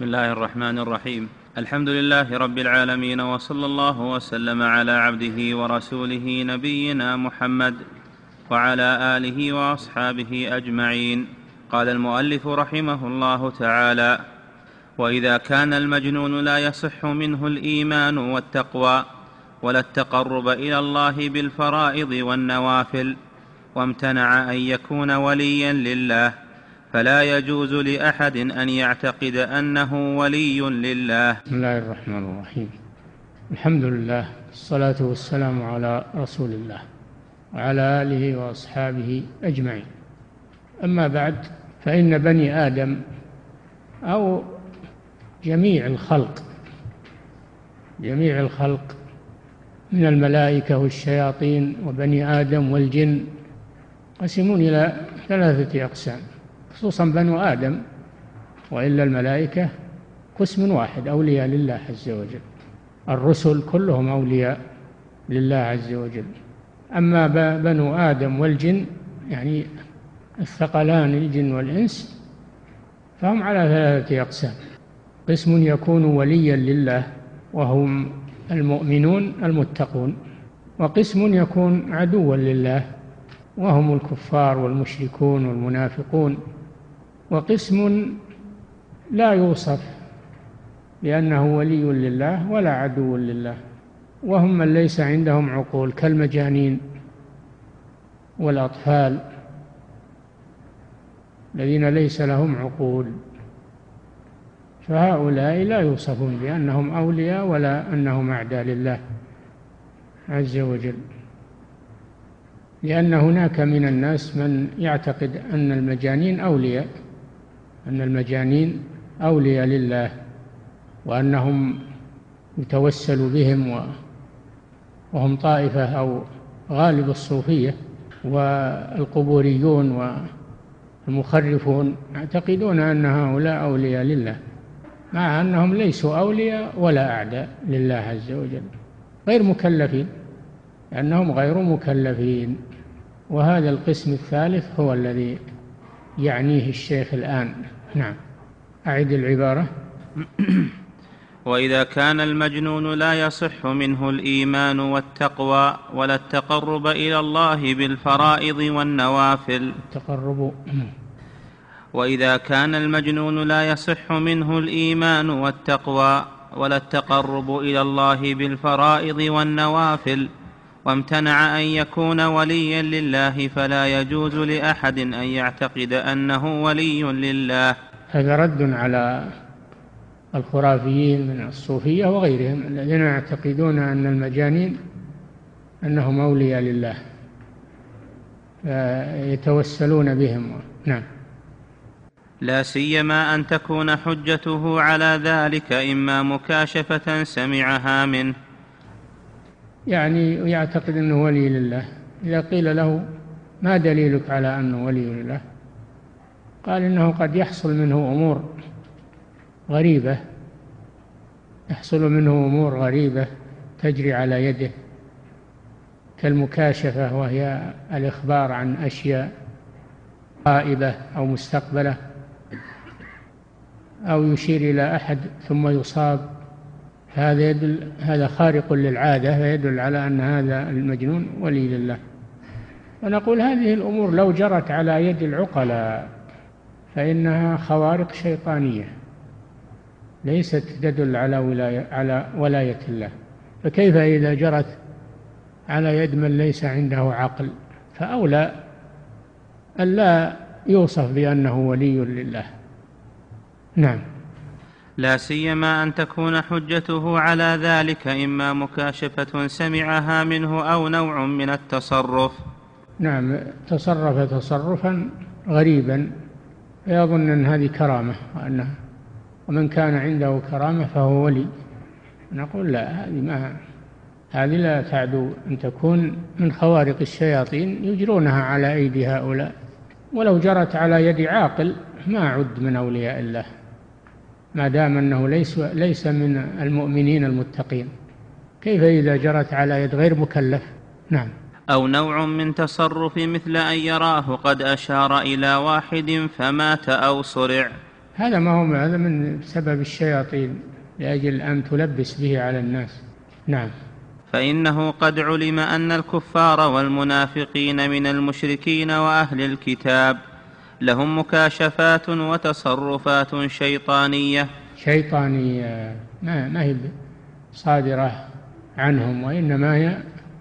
بسم الله الرحمن الرحيم. الحمد لله رب العالمين وصلى الله وسلم على عبده ورسوله نبينا محمد وعلى آله وأصحابه أجمعين. قال المؤلف رحمه الله تعالى وإذا كان المجنون لا يصح منه الإيمان والتقوى ولا التقرب إلى الله بالفرائض والنوافل وامتنع أن يكون وليا لله فلا يجوز لأحد أن يعتقد أنه ولي لله. بسم الله الرحمن الرحيم. الحمد لله الصلاة والسلام على رسول الله وعلى آله وأصحابه أجمعين. أما بعد فإن بني آدم أو جميع الخلق جميع الخلق من الملائكة والشياطين وبني آدم والجن قسمون إلى ثلاثة أقسام. خصوصا بنو آدم وإلا الملائكة قسم واحد أولياء لله عز وجل. الرسل كلهم أولياء لله عز وجل. أما بنو آدم والجن يعني الثقلان الجن والإنس فهم على ثلاثة أقسام. قسم يكون وليا لله وهم المؤمنون المتقون. وقسم يكون عدوا لله وهم الكفار والمشركون والمنافقون. وقسم لا يوصف بأنه ولي لله ولا عدو لله وهم من ليس عندهم عقول كالمجانين والأطفال الذين ليس لهم عقول. فهؤلاء لا يوصفون بأنهم أولياء ولا أنهم أعداء لله عز وجل لأن هناك من الناس من يعتقد أن المجانين أولياء. أن المجانين أولياء لله وأنهم يتوسل بهم وهم طائفة أو غالب الصوفية والقبوريون والمخرفون يعتقدون أن هؤلاء أولياء لله مع أنهم ليسوا أولياء ولا أعداء لله عز وجل غير مكلفين لأنهم غير مكلفين وهذا القسم الثالث هو الذي يعنيه الشيخ الآن نعم. أعد العبارة. وإذا كان المجنون لا يصح منه الإيمان والتقوى ولا التقرب إلى الله بالفرائض والنوافل. التقرب. وإذا كان المجنون لا يصح منه الإيمان والتقوى ولا التقرب إلى الله بالفرائض والنوافل. وامتنع أن يكون وليا لله فلا يجوز لأحد أن يعتقد أنه ولي لله. هذا رد على الخرافيين من الصوفية وغيرهم الذين يعتقدون أن المجانين أنهم أولياء لله يتوسلون بهم. نعم. لا سيما أن تكون حجته على ذلك إما مكاشفة سمعها منه. يعني يعتقد أنه ولي لله. إذا قيل له ما دليلك على أنه ولي لله؟ قال إنه قد يحصل منه أمور غريبة يحصل منه أمور غريبة تجري على يده كالمكاشفة وهي الإخبار عن أشياء غائبة أو مستقبلة أو يشير إلى أحد ثم يصاب هذا يدل هذا خارق للعادة فيدل على أن هذا المجنون ولي لله. ونقول هذه الأمور لو جرت على يد العقلاء فإنها خوارق شيطانية ليست تدل على ولاية على ولاية الله. فكيف إذا جرت على يد من ليس عنده عقل؟ فأولى ألا يوصف بأنه ولي لله. نعم. لا سيما أن تكون حجته على ذلك إما مكاشفة سمعها منه أو نوع من التصرف. نعم تصرف تصرفا غريبا فيظن أن هذه كرامة وأنه ومن كان عنده كرامة فهو ولي. نقول لا هذه ما هذه لا تعدو. أن تكون من خوارق الشياطين يجرونها على أيدي هؤلاء ولو جرت على يد عاقل ما عد من أولياء الله. ما دام أنه ليس, ليس من المؤمنين المتقين. كيف إذا جرت على يد غير مكلف؟ نعم. أو نوع من تصرف مثل أن يراه قد أشار إلى واحد فمات أو صرع هذا ما هو هذا من سبب الشياطين لأجل أن تلبس به على الناس. نعم. فإنه قد علم أن الكفار والمنافقين من المشركين وأهل الكتاب. لهم مكاشفات وتصرفات شيطانية. شيطانية ما, ما هي صادرة عنهم وإنما هي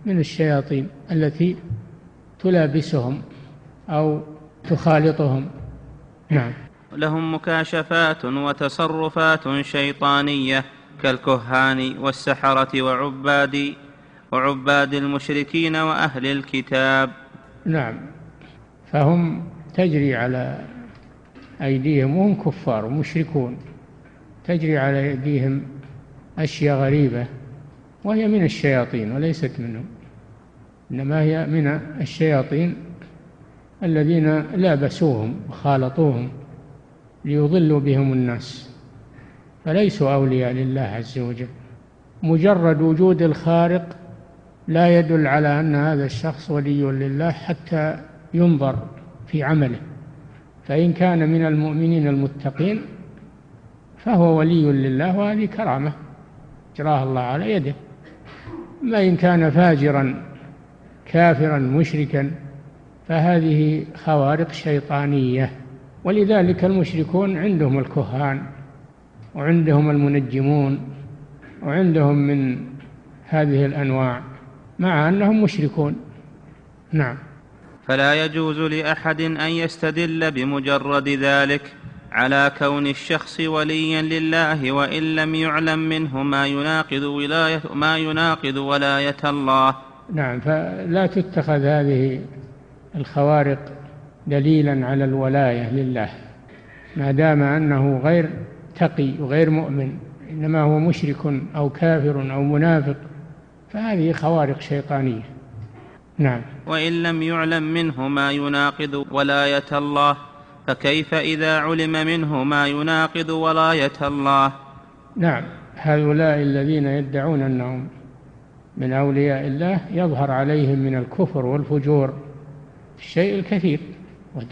من الشياطين التي تلابسهم أو تخالطهم. نعم. لهم مكاشفات وتصرفات شيطانية كالكهان والسحرة وعباد وعباد المشركين وأهل الكتاب. نعم. فهم تجري على أيديهم وهم كفار ومشركون تجري على أيديهم أشياء غريبة وهي من الشياطين وليست منهم. إنما هي من الشياطين الذين لابسوهم وخالطوهم ليضلوا بهم الناس. فليسوا أولياء لله عز وجل. مجرد وجود الخارق لا يدل على أن هذا الشخص ولي لله حتى ينظر. في عمله. فإن كان من المؤمنين المتقين فهو ولي لله وهذه كرامة جراها الله على يده. ما إن كان فاجرا كافرا مشركا فهذه خوارق شيطانية. ولذلك المشركون عندهم الكهان وعندهم المنجمون وعندهم من هذه الأنواع مع أنهم مشركون. نعم. فلا يجوز لأحد أن يستدل بمجرد ذلك على كون الشخص وليا لله وإن لم يعلم منه ما يناقض ولايه ما يناقض ولاية الله. نعم فلا تتخذ هذه الخوارق دليلا على الولاية لله ما دام أنه غير تقي وغير مؤمن إنما هو مشرك أو كافر أو منافق فهذه خوارق شيطانية. نعم. وإن لم يعلم منه ما يناقض ولاية الله فكيف إذا علم منه ما يناقض ولاية الله؟ نعم. هؤلاء الذين يدعون أنهم من أولياء الله يظهر عليهم من الكفر والفجور الشيء الكثير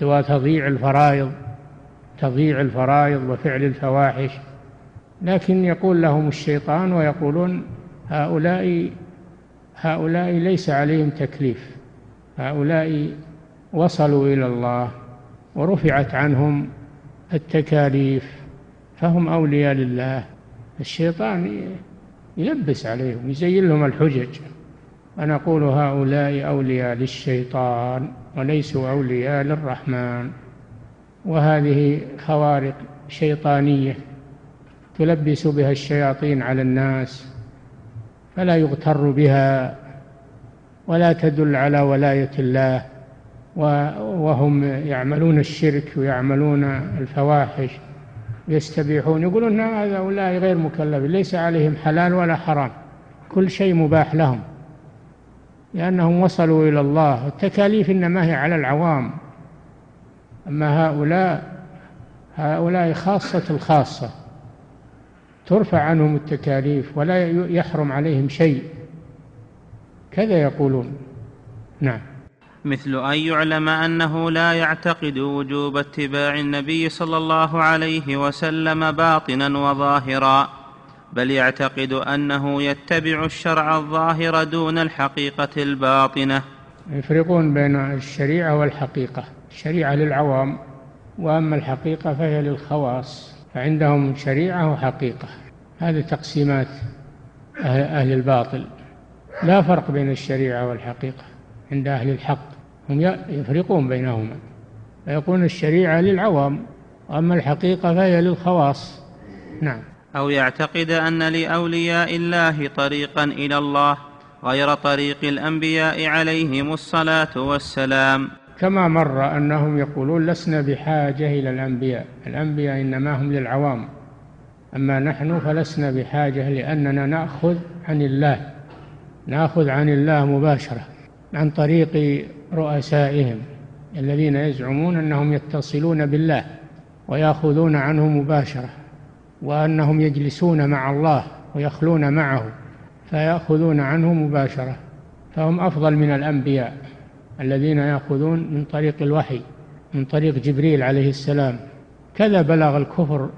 وتضييع الفرائض تضييع الفرائض وفعل الفواحش. لكن يقول لهم الشيطان ويقولون هؤلاء هؤلاء ليس عليهم تكليف. هؤلاء وصلوا إلى الله ورفعت عنهم التكاليف فهم أولياء لله. الشيطان يلبس عليهم يزين لهم الحجج. ونقول هؤلاء أولياء للشيطان وليسوا أولياء للرحمن. وهذه خوارق شيطانية تلبس بها الشياطين على الناس. فلا يغتر بها ولا تدل على ولاية الله وهم يعملون الشرك ويعملون الفواحش يستبيحون يقولون هؤلاء غير مكلفين ليس عليهم حلال ولا حرام كل شيء مباح لهم لأنهم وصلوا إلى الله التكاليف إنما هي على العوام. أما هؤلاء هؤلاء خاصة الخاصة. ترفع عنهم التكاليف ولا يحرم عليهم شيء. كذا يقولون. نعم. مثل أن يعلم أنه لا يعتقد وجوب اتباع النبي صلى الله عليه وسلم باطنا وظاهرا بل يعتقد أنه يتبع الشرع الظاهر دون الحقيقة الباطنة. يفرقون بين الشريعة والحقيقة. الشريعة للعوام وأما الحقيقة فهي للخواص. فعندهم شريعة وحقيقة. هذه تقسيمات أهل الباطل. لا فرق بين الشريعة والحقيقة. عند أهل الحق هم يفرقون بينهما. فيقول الشريعة للعوام وأما الحقيقة فهي للخواص. نعم. أو يعتقد أن لأولياء الله طريقا إلى الله غير طريق الأنبياء عليهم الصلاة والسلام. كما مر أنهم يقولون لسنا بحاجة إلى الأنبياء. الأنبياء إنما هم للعوام. أما نحن فلسنا بحاجة لأننا نأخذ عن الله. نأخذ عن الله مباشرة عن طريق رؤسائهم الذين يزعمون أنهم يتصلون بالله ويأخذون عنه مباشرة وأنهم يجلسون مع الله ويخلون معه فيأخذون عنه مباشرة فهم أفضل من الأنبياء. الذين يأخذون من طريق الوحي من طريق جبريل عليه السلام. كذا بلغ الكفر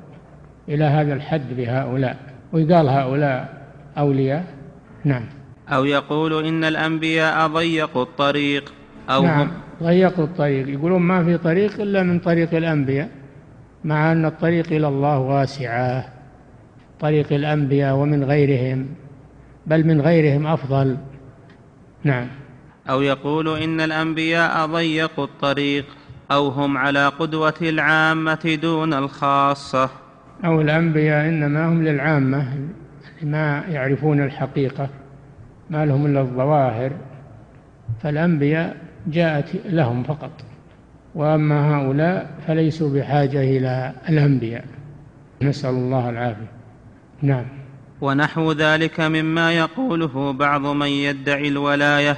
إلى هذا الحد بهؤلاء. ويقال هؤلاء أولياء؟ نعم. أو يقول إن الأنبياء ضيقوا الطريق أو نعم. ضيقوا الطريق. يقولون ما في طريق إلا من طريق الأنبياء مع أن الطريق إلى الله واسعة. طريق الأنبياء ومن غيرهم بل من غيرهم أفضل. نعم. أو يقول إن الأنبياء ضيقوا الطريق أو هم على قدوة العامة دون الخاصة. أو الأنبياء إنما هم للعامة ما يعرفون الحقيقة ما لهم إلا الظواهر. فالأنبياء جاءت لهم فقط وأما هؤلاء فليسوا بحاجة إلى الأنبياء. نسأل الله العافية. نعم. ونحو ذلك مما يقوله بعض من يدعي الولاية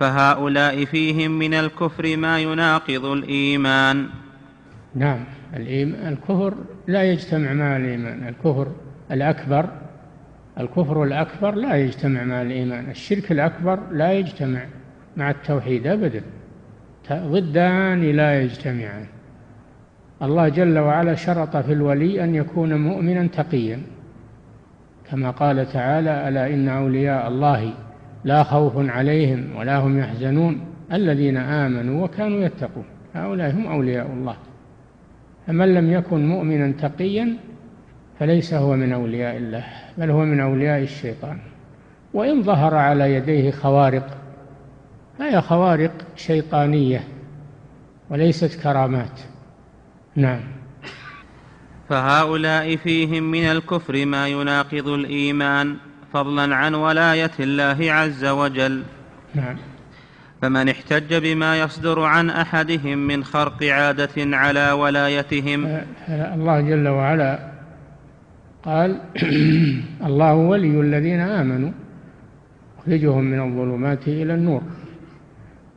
فهؤلاء فيهم من الكفر ما يناقض الإيمان. نعم الكفر لا يجتمع مع الإيمان. الكفر الأكبر الكفر الأكبر لا يجتمع مع الإيمان. الشرك الأكبر لا يجتمع مع التوحيد أبدا. ضدان لا يجتمعان. الله جل وعلا شرط في الولي أن يكون مؤمنا تقيا. كما قال تعالى ألا إن أولياء الله لا خوف عليهم ولا هم يحزنون الذين آمنوا وكانوا يتقون. هؤلاء هم أولياء الله. فمن لم يكن مؤمنا تقيا فليس هو من أولياء الله بل هو من أولياء الشيطان. وإن ظهر على يديه خوارق فهي خوارق شيطانية وليست كرامات. نعم. فهؤلاء فيهم من الكفر ما يناقض الإيمان. فضلا عن ولاية الله عز وجل. نعم. فمن احتج بما يصدر عن أحدهم من خرق عادة على ولايتهم. الله جل وعلا قال الله ولي الذين آمنوا. يخرجهم من الظلمات إلى النور.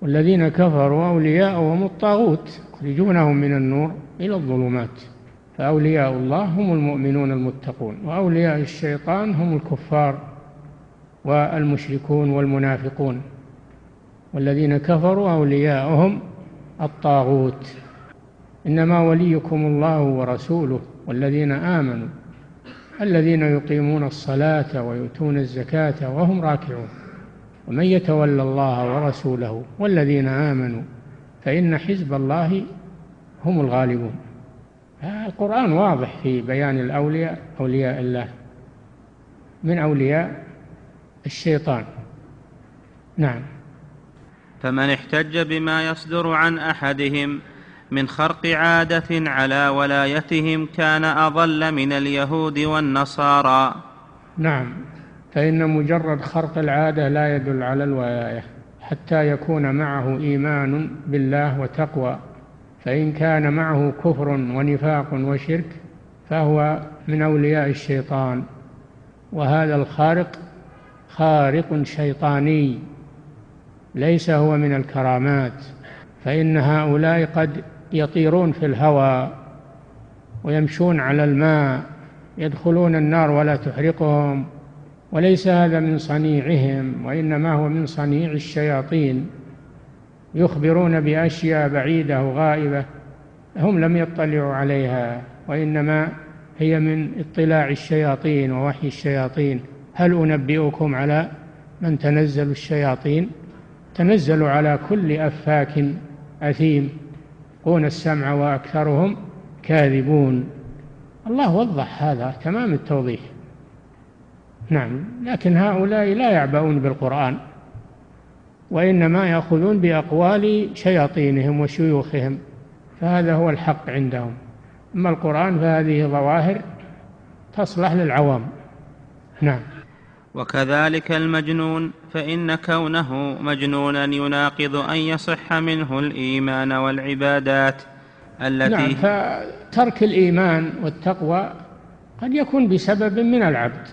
والذين كفروا أولياءهم الطاغوت يخرجونهم من النور إلى الظلمات. فأولياء الله هم المؤمنون المتقون وأولياء الشيطان هم الكفار والمشركون والمنافقون والذين كفروا أولياؤهم الطاغوت. إنما وليكم الله ورسوله والذين آمنوا الذين يقيمون الصلاة ويؤتون الزكاة وهم راكعون. ومن يتولى الله ورسوله والذين آمنوا فإن حزب الله هم الغالبون. القرآن واضح في بيان الأولياء أولياء الله. من أولياء؟ الشيطان. نعم. فمن احتج بما يصدر عن أحدهم من خرق عادة على ولايتهم كان أضل من اليهود والنصارى. نعم. فإن مجرد خرق العادة لا يدل على الولاية حتى يكون معه إيمان بالله وتقوى. فإن كان معه كفر ونفاق وشرك فهو من أولياء الشيطان وهذا الخارق خارق شيطاني ليس هو من الكرامات فإن هؤلاء قد يطيرون في الهواء ويمشون على الماء يدخلون النار ولا تحرقهم وليس هذا من صنيعهم وإنما هو من صنيع الشياطين. يخبرون بأشياء بعيدة وغائبة هم لم يطلعوا عليها وإنما هي من اطلاع الشياطين ووحي الشياطين. هل أنبئكم على من تنزل الشياطين؟ تنزل على كل أفاك أثيم. قون السمع وأكثرهم كاذبون. الله وضح هذا تمام التوضيح. نعم لكن هؤلاء لا يعبؤون بالقرآن. وإنما يأخذون بأقوال شياطينهم وشيوخهم فهذا هو الحق عندهم. أما القرآن فهذه ظواهر تصلح للعوام. نعم. وكذلك المجنون فإن كونه مجنونا يناقض أن يصح منه الإيمان والعبادات التي نعم فترك الإيمان والتقوى قد يكون بسبب من العبد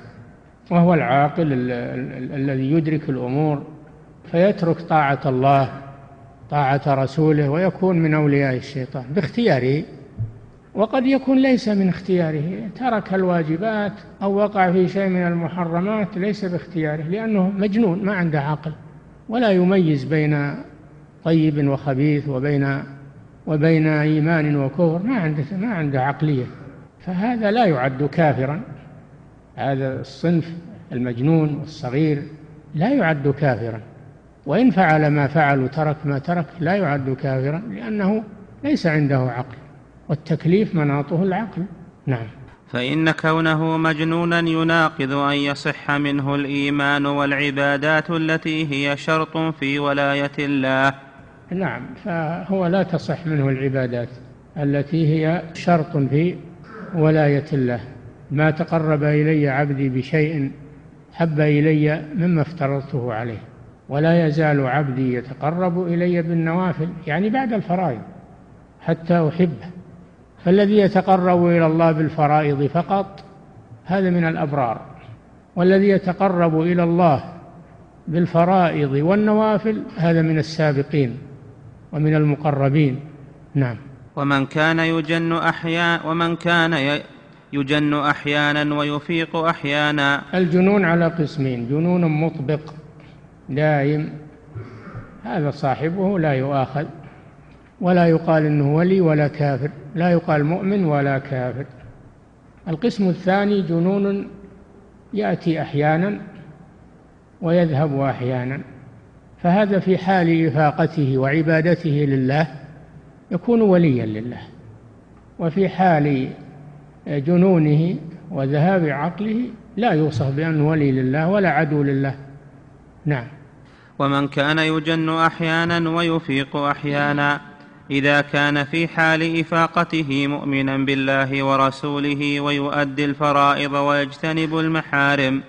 وهو العاقل الذي يدرك الأمور فيترك طاعة الله طاعة رسوله ويكون من أولياء الشيطان باختياره وقد يكون ليس من اختياره ترك الواجبات أو وقع في شيء من المحرمات ليس باختياره لأنه مجنون ما عنده عقل ولا يميز بين طيب وخبيث وبين وبين إيمان وكفر ما عنده ما عنده عقلية. فهذا لا يعد كافرا. هذا الصنف المجنون والصغير لا يعد كافرا. وإن فعل ما فعل وترك ما ترك لا يعد كافرا لأنه ليس عنده عقل. والتكليف مناطه العقل. نعم. فإن كونه مجنونا يناقض أن يصح منه الإيمان والعبادات التي هي شرط في ولاية الله. نعم. فهو لا تصح منه العبادات التي هي شرط في ولاية الله. ما تقرب إلي عبدي بشيء حب إلي مما افترضته عليه. ولا يزال عبدي يتقرب إلي بالنوافل يعني بعد الفرائض حتى أحبه. فالذي يتقرب إلى الله بالفرائض فقط هذا من الأبرار. والذي يتقرب إلى الله بالفرائض والنوافل هذا من السابقين ومن المقربين. نعم. ومن كان يجن أحيانا ومن كان يجن أحيانا ويفيق أحيانا. الجنون على قسمين جنون مطبق دائم هذا صاحبه لا يؤاخذ ولا يقال إنه ولي ولا كافر لا يقال مؤمن ولا كافر. القسم الثاني جنون يأتي أحيانا ويذهب أحيانا فهذا في حال إفاقته وعبادته لله يكون وليا لله وفي حال جنونه وذهاب عقله لا يوصف بأنه ولي لله ولا عدو لله. نعم. ومن كان يجن أحيانا ويفيق أحيانا إذا كان في حال إفاقته مؤمنا بالله ورسوله ويؤدي الفرائض ويجتنب المحارم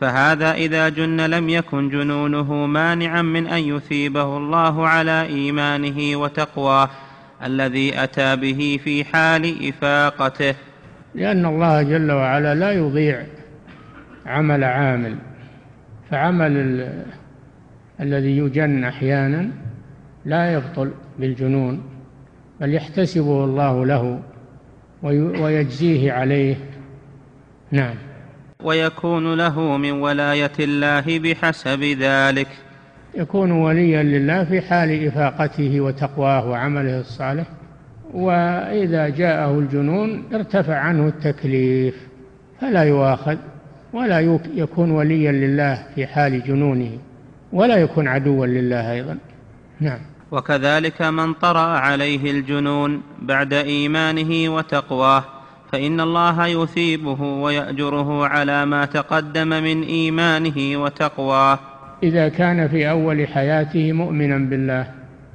فهذا إذا جن لم يكن جنونه مانعا من أن يثيبه الله على إيمانه وتقواه الذي أتى به في حال إفاقته. لأن الله جل وعلا لا يضيع عمل عامل فعمل الذي يجن أحيانا لا يبطل بالجنون بل يحتسبه الله له ويجزيه عليه. نعم. ويكون له من ولاية الله بحسب ذلك. يكون وليا لله في حال إفاقته وتقواه وعمله الصالح وإذا جاءه الجنون ارتفع عنه التكليف فلا يؤاخذ ولا يكون وليا لله في حال جنونه. ولا يكون عدوا لله أيضا. نعم. وكذلك من طرأ عليه الجنون بعد إيمانه وتقواه فإن الله يثيبه ويأجره على ما تقدم من إيمانه وتقواه. إذا كان في أول حياته مؤمنا بالله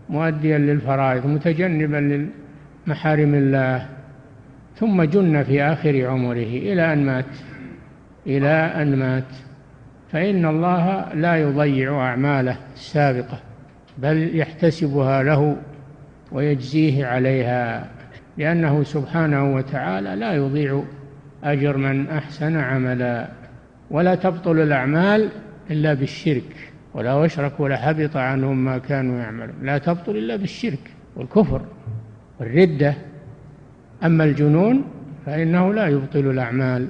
مؤديا للفرائض متجنبا لمحارم الله ثم جن في آخر عمره إلى أن مات إلى أن مات. فإن الله لا يضيع أعماله السابقة بل يحتسبها له ويجزيه عليها لأنه سبحانه وتعالى لا يضيع أجر من أحسن عملا. ولا تبطل الأعمال إلا بالشرك ولو أشركوا لحبط عنهم ما كانوا يعملون. لا تبطل إلا بالشرك والكفر والردة. أما الجنون فإنه لا يبطل الأعمال.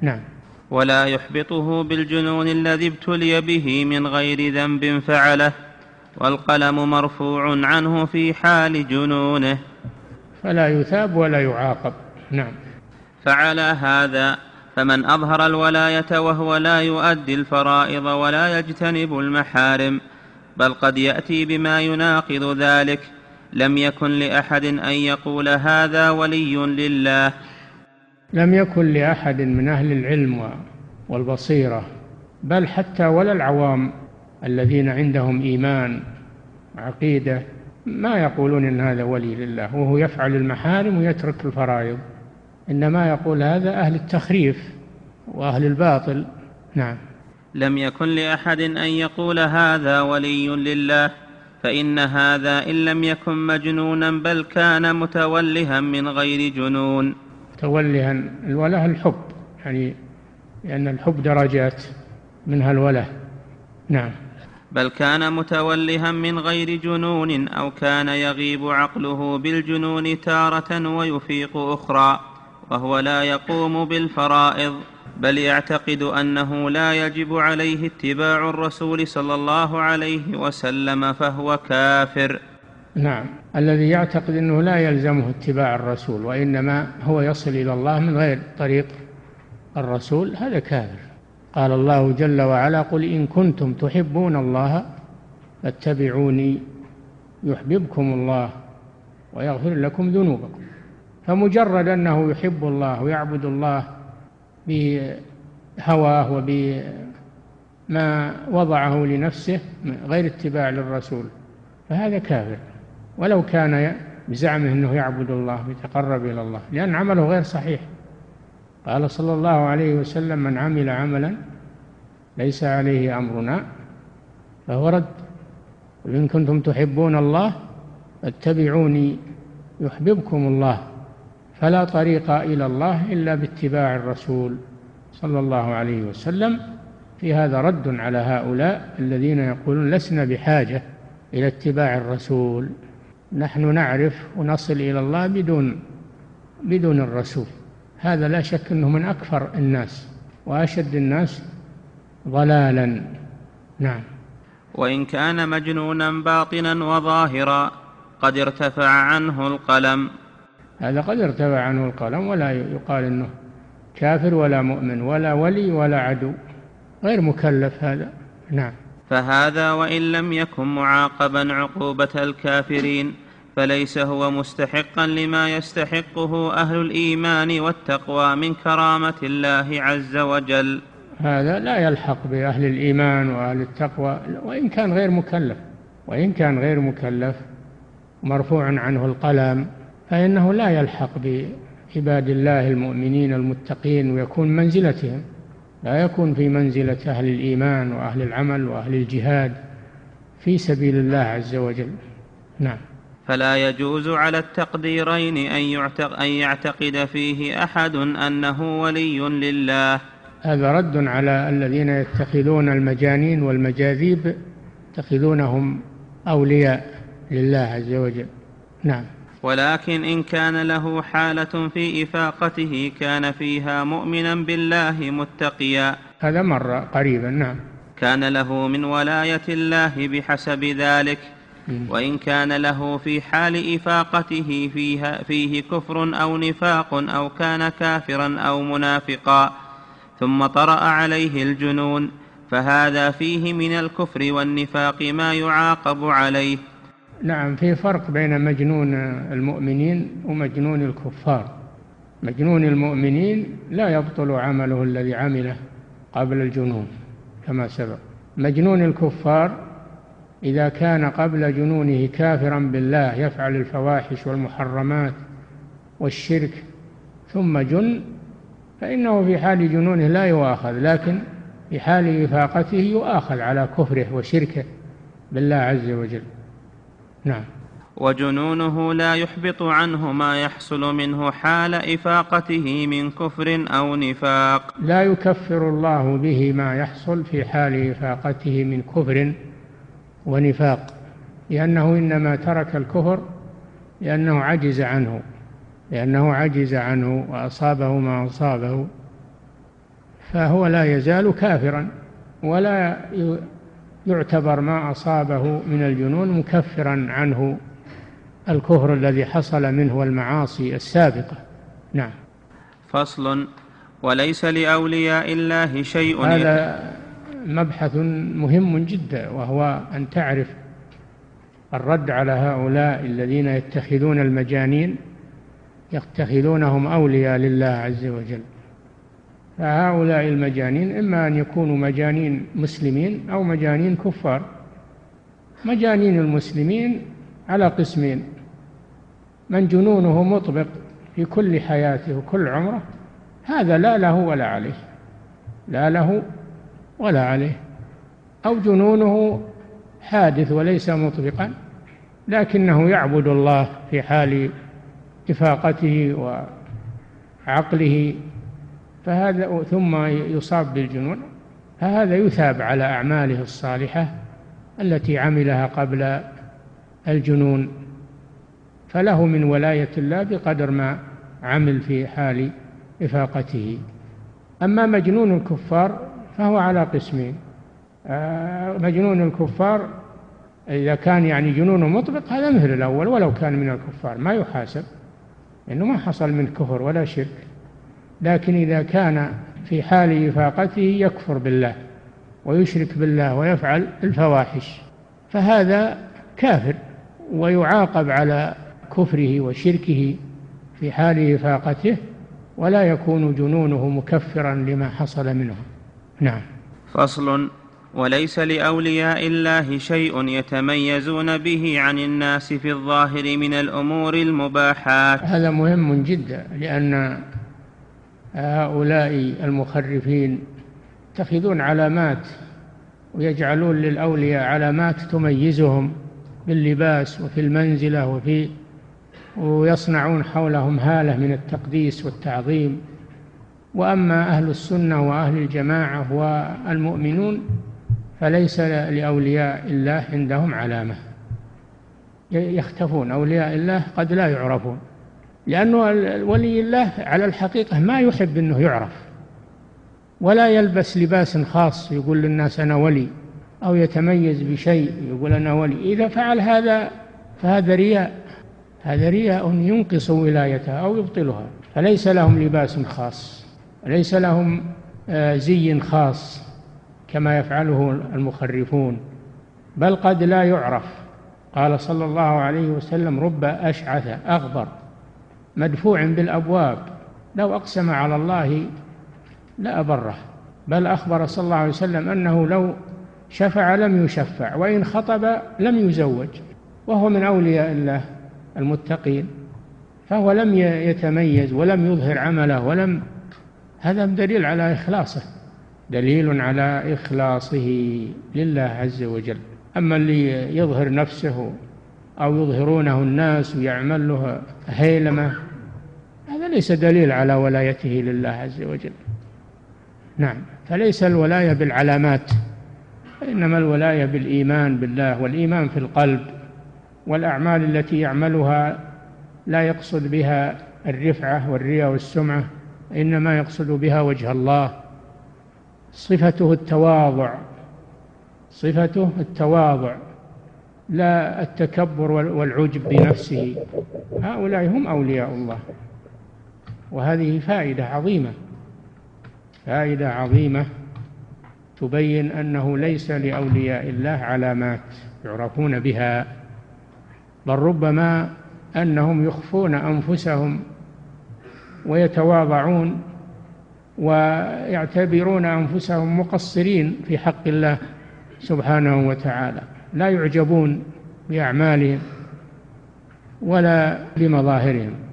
نعم. ولا يحبطه بالجنون الذي ابتلي به من غير ذنب فعله والقلم مرفوع عنه في حال جنونه. فلا يثاب ولا يعاقب. نعم. فعلى هذا فمن أظهر الولاية وهو لا يؤدي الفرائض ولا يجتنب المحارم بل قد يأتي بما يناقض ذلك. لم يكن لأحد أن يقول هذا ولي لله. لم يكن لأحد من أهل العلم والبصيرة بل حتى ولا العوام الذين عندهم إيمان وعقيده ما يقولون إن هذا ولي لله وهو يفعل المحارم ويترك الفرائض. إنما يقول هذا أهل التخريف وأهل الباطل. نعم. لم يكن لأحد أن يقول هذا ولي لله فإن هذا إن لم يكن مجنونا بل كان متولها من غير جنون. متولها الوله الحب يعني لأن الحب درجات منها الوله. نعم. بل كان متولها من غير جنون أو كان يغيب عقله بالجنون تارة ويفيق أخرى وهو لا يقوم بالفرائض. بل يعتقد أنه لا يجب عليه اتباع الرسول صلى الله عليه وسلم فهو كافر. نعم. الذي يعتقد أنه لا يلزمه اتباع الرسول وإنما هو يصل إلى الله من غير طريق الرسول هذا كافر. قال الله جل وعلا قل إن كنتم تحبون الله فاتبعوني يحببكم الله ويغفر لكم ذنوبكم. فمجرد أنه يحب الله ويعبد الله بهواه وبما وضعه لنفسه غير اتباع للرسول فهذا كافر. ولو كان بزعمه أنه يعبد الله ويتقرب إلى الله لأن عمله غير صحيح. قال صلى الله عليه وسلم من عمل عملا ليس عليه أمرنا فهو رد. إن كنتم تحبون الله فاتبعوني يحببكم الله فلا طريق إلى الله إلا باتباع الرسول صلى الله عليه وسلم. في هذا رد على هؤلاء الذين يقولون لسنا بحاجة إلى اتباع الرسول. نحن نعرف ونصل إلى الله بدون بدون الرسول. هذا لا شك أنه من أكفر الناس وأشد الناس ضلالا. نعم. وإن كان مجنونا باطنا وظاهرا قد ارتفع عنه القلم. هذا قد ارتفع عنه القلم ولا يقال إنه كافر ولا مؤمن ولا ولي ولا عدو. غير مكلف هذا. نعم. فهذا وإن لم يكن معاقبا عقوبة الكافرين فليس هو مستحقا لما يستحقه أهل الإيمان والتقوى من كرامة الله عز وجل. هذا لا يلحق بأهل الإيمان وأهل التقوى وإن كان غير مكلف وإن كان غير مكلف مرفوع عنه القلم فإنه لا يلحق بعباد الله المؤمنين المتقين ويكون منزلتهم. لا يكون في منزلة أهل الإيمان وأهل العمل وأهل الجهاد في سبيل الله عز وجل. نعم. فلا يجوز على التقديرين أن يعتقد فيه أحد أنه ولي لله. هذا رد على الذين يتخذون المجانين والمجاذيب يتخذونهم أولياء لله عز وجل. نعم. ولكن إن كان له حالة في إفاقته كان فيها مؤمنا بالله متقيا. هذا مر قريبا نعم. كان له من ولاية الله بحسب ذلك. وإن كان له في حال إفاقته فيها فيه كفر أو نفاق أو كان كافرا أو منافقا. ثم طرأ عليه الجنون. فهذا فيه من الكفر والنفاق ما يعاقب عليه. نعم في فرق بين مجنون المؤمنين ومجنون الكفار. مجنون المؤمنين لا يبطل عمله الذي عمله قبل الجنون كما سبق. مجنون الكفار إذا كان قبل جنونه كافرا بالله يفعل الفواحش والمحرمات والشرك ثم جن فإنه في حال جنونه لا يؤاخذ لكن في حال إفاقته يؤاخذ على كفره وشركه بالله عز وجل. نعم. وجنونه لا يحبط عنه ما يحصل منه حال إفاقته من كفر أو نفاق. لا يكفر الله به ما يحصل في حال إفاقته من كفر ونفاق. لأنه إنما ترك الكفر لأنه عجز عنه لأنه عجز عنه وأصابه ما أصابه فهو لا يزال كافرا ولا يعتبر ما أصابه من الجنون مكفرا عنه الكفر الذي حصل منه والمعاصي السابقة. نعم. فصل وليس لأولياء الله شيء هذا مبحث مهم جدا وهو أن تعرف الرد على هؤلاء الذين يتخذون المجانين يتخذونهم أولياء لله عز وجل. فهؤلاء المجانين إما أن يكونوا مجانين مسلمين أو مجانين كفار. مجانين المسلمين على قسمين. من جنونه مطبق في كل حياته وكل عمره هذا لا له ولا عليه. لا له ولا عليه. أو جنونه حادث وليس مطبقا لكنه يعبد الله في حال إفاقته وعقله. فهذا ثم يصاب بالجنون فهذا يثاب على أعماله الصالحة التي عملها قبل الجنون. فله من ولاية الله بقدر ما عمل في حال إفاقته. أما مجنون الكفار فهو على قسمين. آه، مجنون الكفار إذا كان يعني جنونه مطبق هذا مثل الأول ولو كان من الكفار ما يحاسب لأنه ما حصل من كفر ولا شرك. لكن إذا كان في حال إفاقته يكفر بالله ويشرك بالله ويفعل الفواحش فهذا كافر ويعاقب على كفره وشركه في حال إفاقته ولا يكون جنونه مكفرا لما حصل منه. نعم. فصل وليس لأولياء الله شيء يتميزون به عن الناس في الظاهر من الأمور المباحات. هذا مهم جدا لأن هؤلاء المخرفين يتخذون علامات ويجعلون للأولياء علامات تميزهم باللباس وفي المنزلة وفي ويصنعون حولهم هالة من التقديس والتعظيم. وأما أهل السنة وأهل الجماعة والمؤمنون فليس لأولياء الله عندهم علامة. يختفون. أولياء الله قد لا يعرفون. لأنه ولي الله على الحقيقة ما يحب أنه يعرف ولا يلبس لباس خاص يقول للناس أنا ولي أو يتميز بشيء يقول أنا ولي. إذا فعل هذا فهذا رياء هذا رياء ينقص ولايته أو يبطلها. فليس لهم لباس خاص ليس لهم آه، زي خاص كما يفعله المخرفون بل قد لا يعرف. قال صلى الله عليه وسلم رب أشعث أغبر. مدفوع بالأبواب. لو أقسم على الله لأبره بل أخبر صلى الله عليه وسلم أنه لو شفع لم يشفع وإن خطب لم يزوج وهو من أولياء الله المتقين فهو لم يتميز ولم يظهر عمله ولم هذا دليل على إخلاصه دليل على إخلاصه لله عز وجل. أما اللي يظهر نفسه أو يظهرونه الناس ويعمل له هيلمة هذا ليس دليل على ولايته لله عز وجل. نعم فليس الولاية بالعلامات إنما الولاية بالإيمان بالله والإيمان في القلب والأعمال التي يعملها لا يقصد بها الرفعة والرياء والسمعة إنما يقصد بها وجه الله. صفته التواضع صفته التواضع لا التكبر والعجب بنفسه. هؤلاء هم أولياء الله. وهذه فائدة عظيمة فائدة عظيمة تبين أنه ليس لأولياء الله علامات يعرفون بها بل ربما أنهم يخفون أنفسهم ويتواضعون ويعتبرون أنفسهم مقصرين في حق الله سبحانه وتعالى لا يعجبون بأعمالهم ولا بمظاهرهم.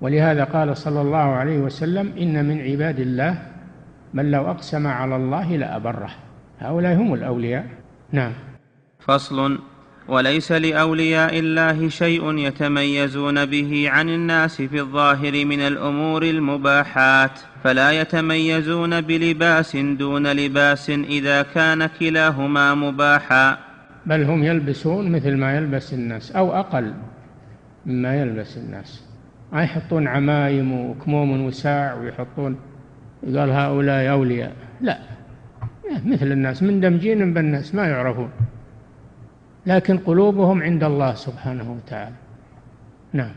ولهذا قال صلى الله عليه وسلم إن من عباد الله من لو أقسم على الله لابره هؤلاء هم الأولياء. نعم. فصل وليس لأولياء الله شيء يتميزون به عن الناس في الظاهر من الأمور المباحات فلا يتميزون بلباس دون لباس إذا كان كلاهما مباحا. بل هم يلبسون مثل ما يلبس الناس أو أقل مما يلبس الناس. ما يحطون عمايم وكموم وساع ويحطون. قال هؤلاء أولياء. لا. مثل الناس مندمجين بالناس ما يعرفون. لكن قلوبهم عند الله سبحانه وتعالى. نعم.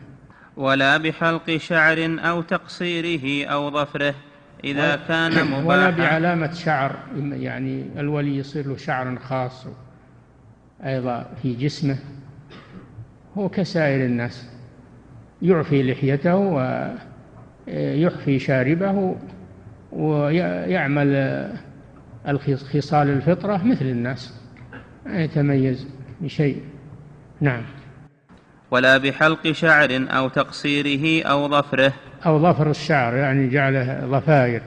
ولا بحلق شعر أو تقصيره أو ظفره إذا كان مباحا. ولا بعلامة شعر. يعني الولي يصير له شعر خاص أيضا في جسمه. هو كسائر الناس. يعفي لحيته ويحفي شاربه ويعمل خصال الفطرة مثل الناس. ما يتميز بشيء. نعم. ولا بحلق شعر أو تقصيره أو ظفره. أو ظفر الشعر يعني جعله ظفائر.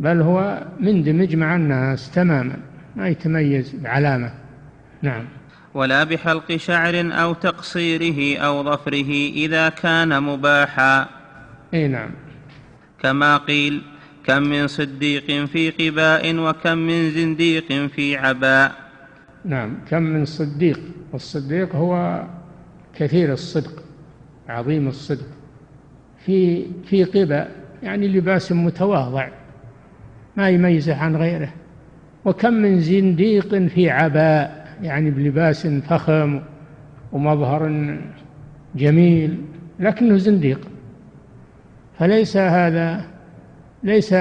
بل هو مندمج مع الناس تماما. ما يتميز بعلامة. نعم. ولا بحلق شعر أو تقصيره أو ظفره إذا كان مباحا. أي نعم. كما قيل كم من صديق في قباء وكم من زنديق في عباء. نعم. كم من صديق؟ والصديق هو كثير الصدق عظيم الصدق. في في قبى يعني لباس متواضع ما يميزه عن غيره. وكم من زنديق في عباء يعني بلباس فخم ومظهر جميل لكنه زنديق. فليس هذا ليس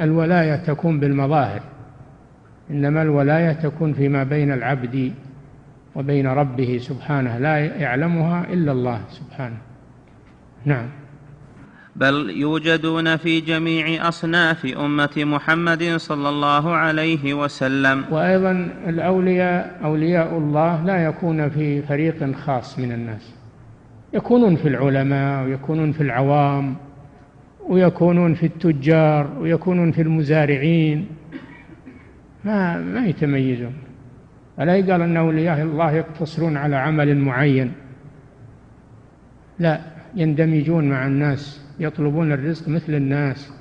الولاية تكون بالمظاهر إنما الولاية تكون فيما بين العبد وبين ربه سبحانه لا يعلمها إلا الله سبحانه. نعم. بل يوجدون في جميع أصناف أمة محمد صلى الله عليه وسلم. وأيضا الأولياء أولياء الله لا يكون في فريق خاص من الناس. يكونون في العلماء ويكونون في العوام ويكونون في التجار ويكونون في المزارعين. ما ما يتميزون. ألا يقال أن أولياء الله يقتصرون على عمل معين؟ لا يندمجون مع الناس. يطلبون الرزق مثل الناس.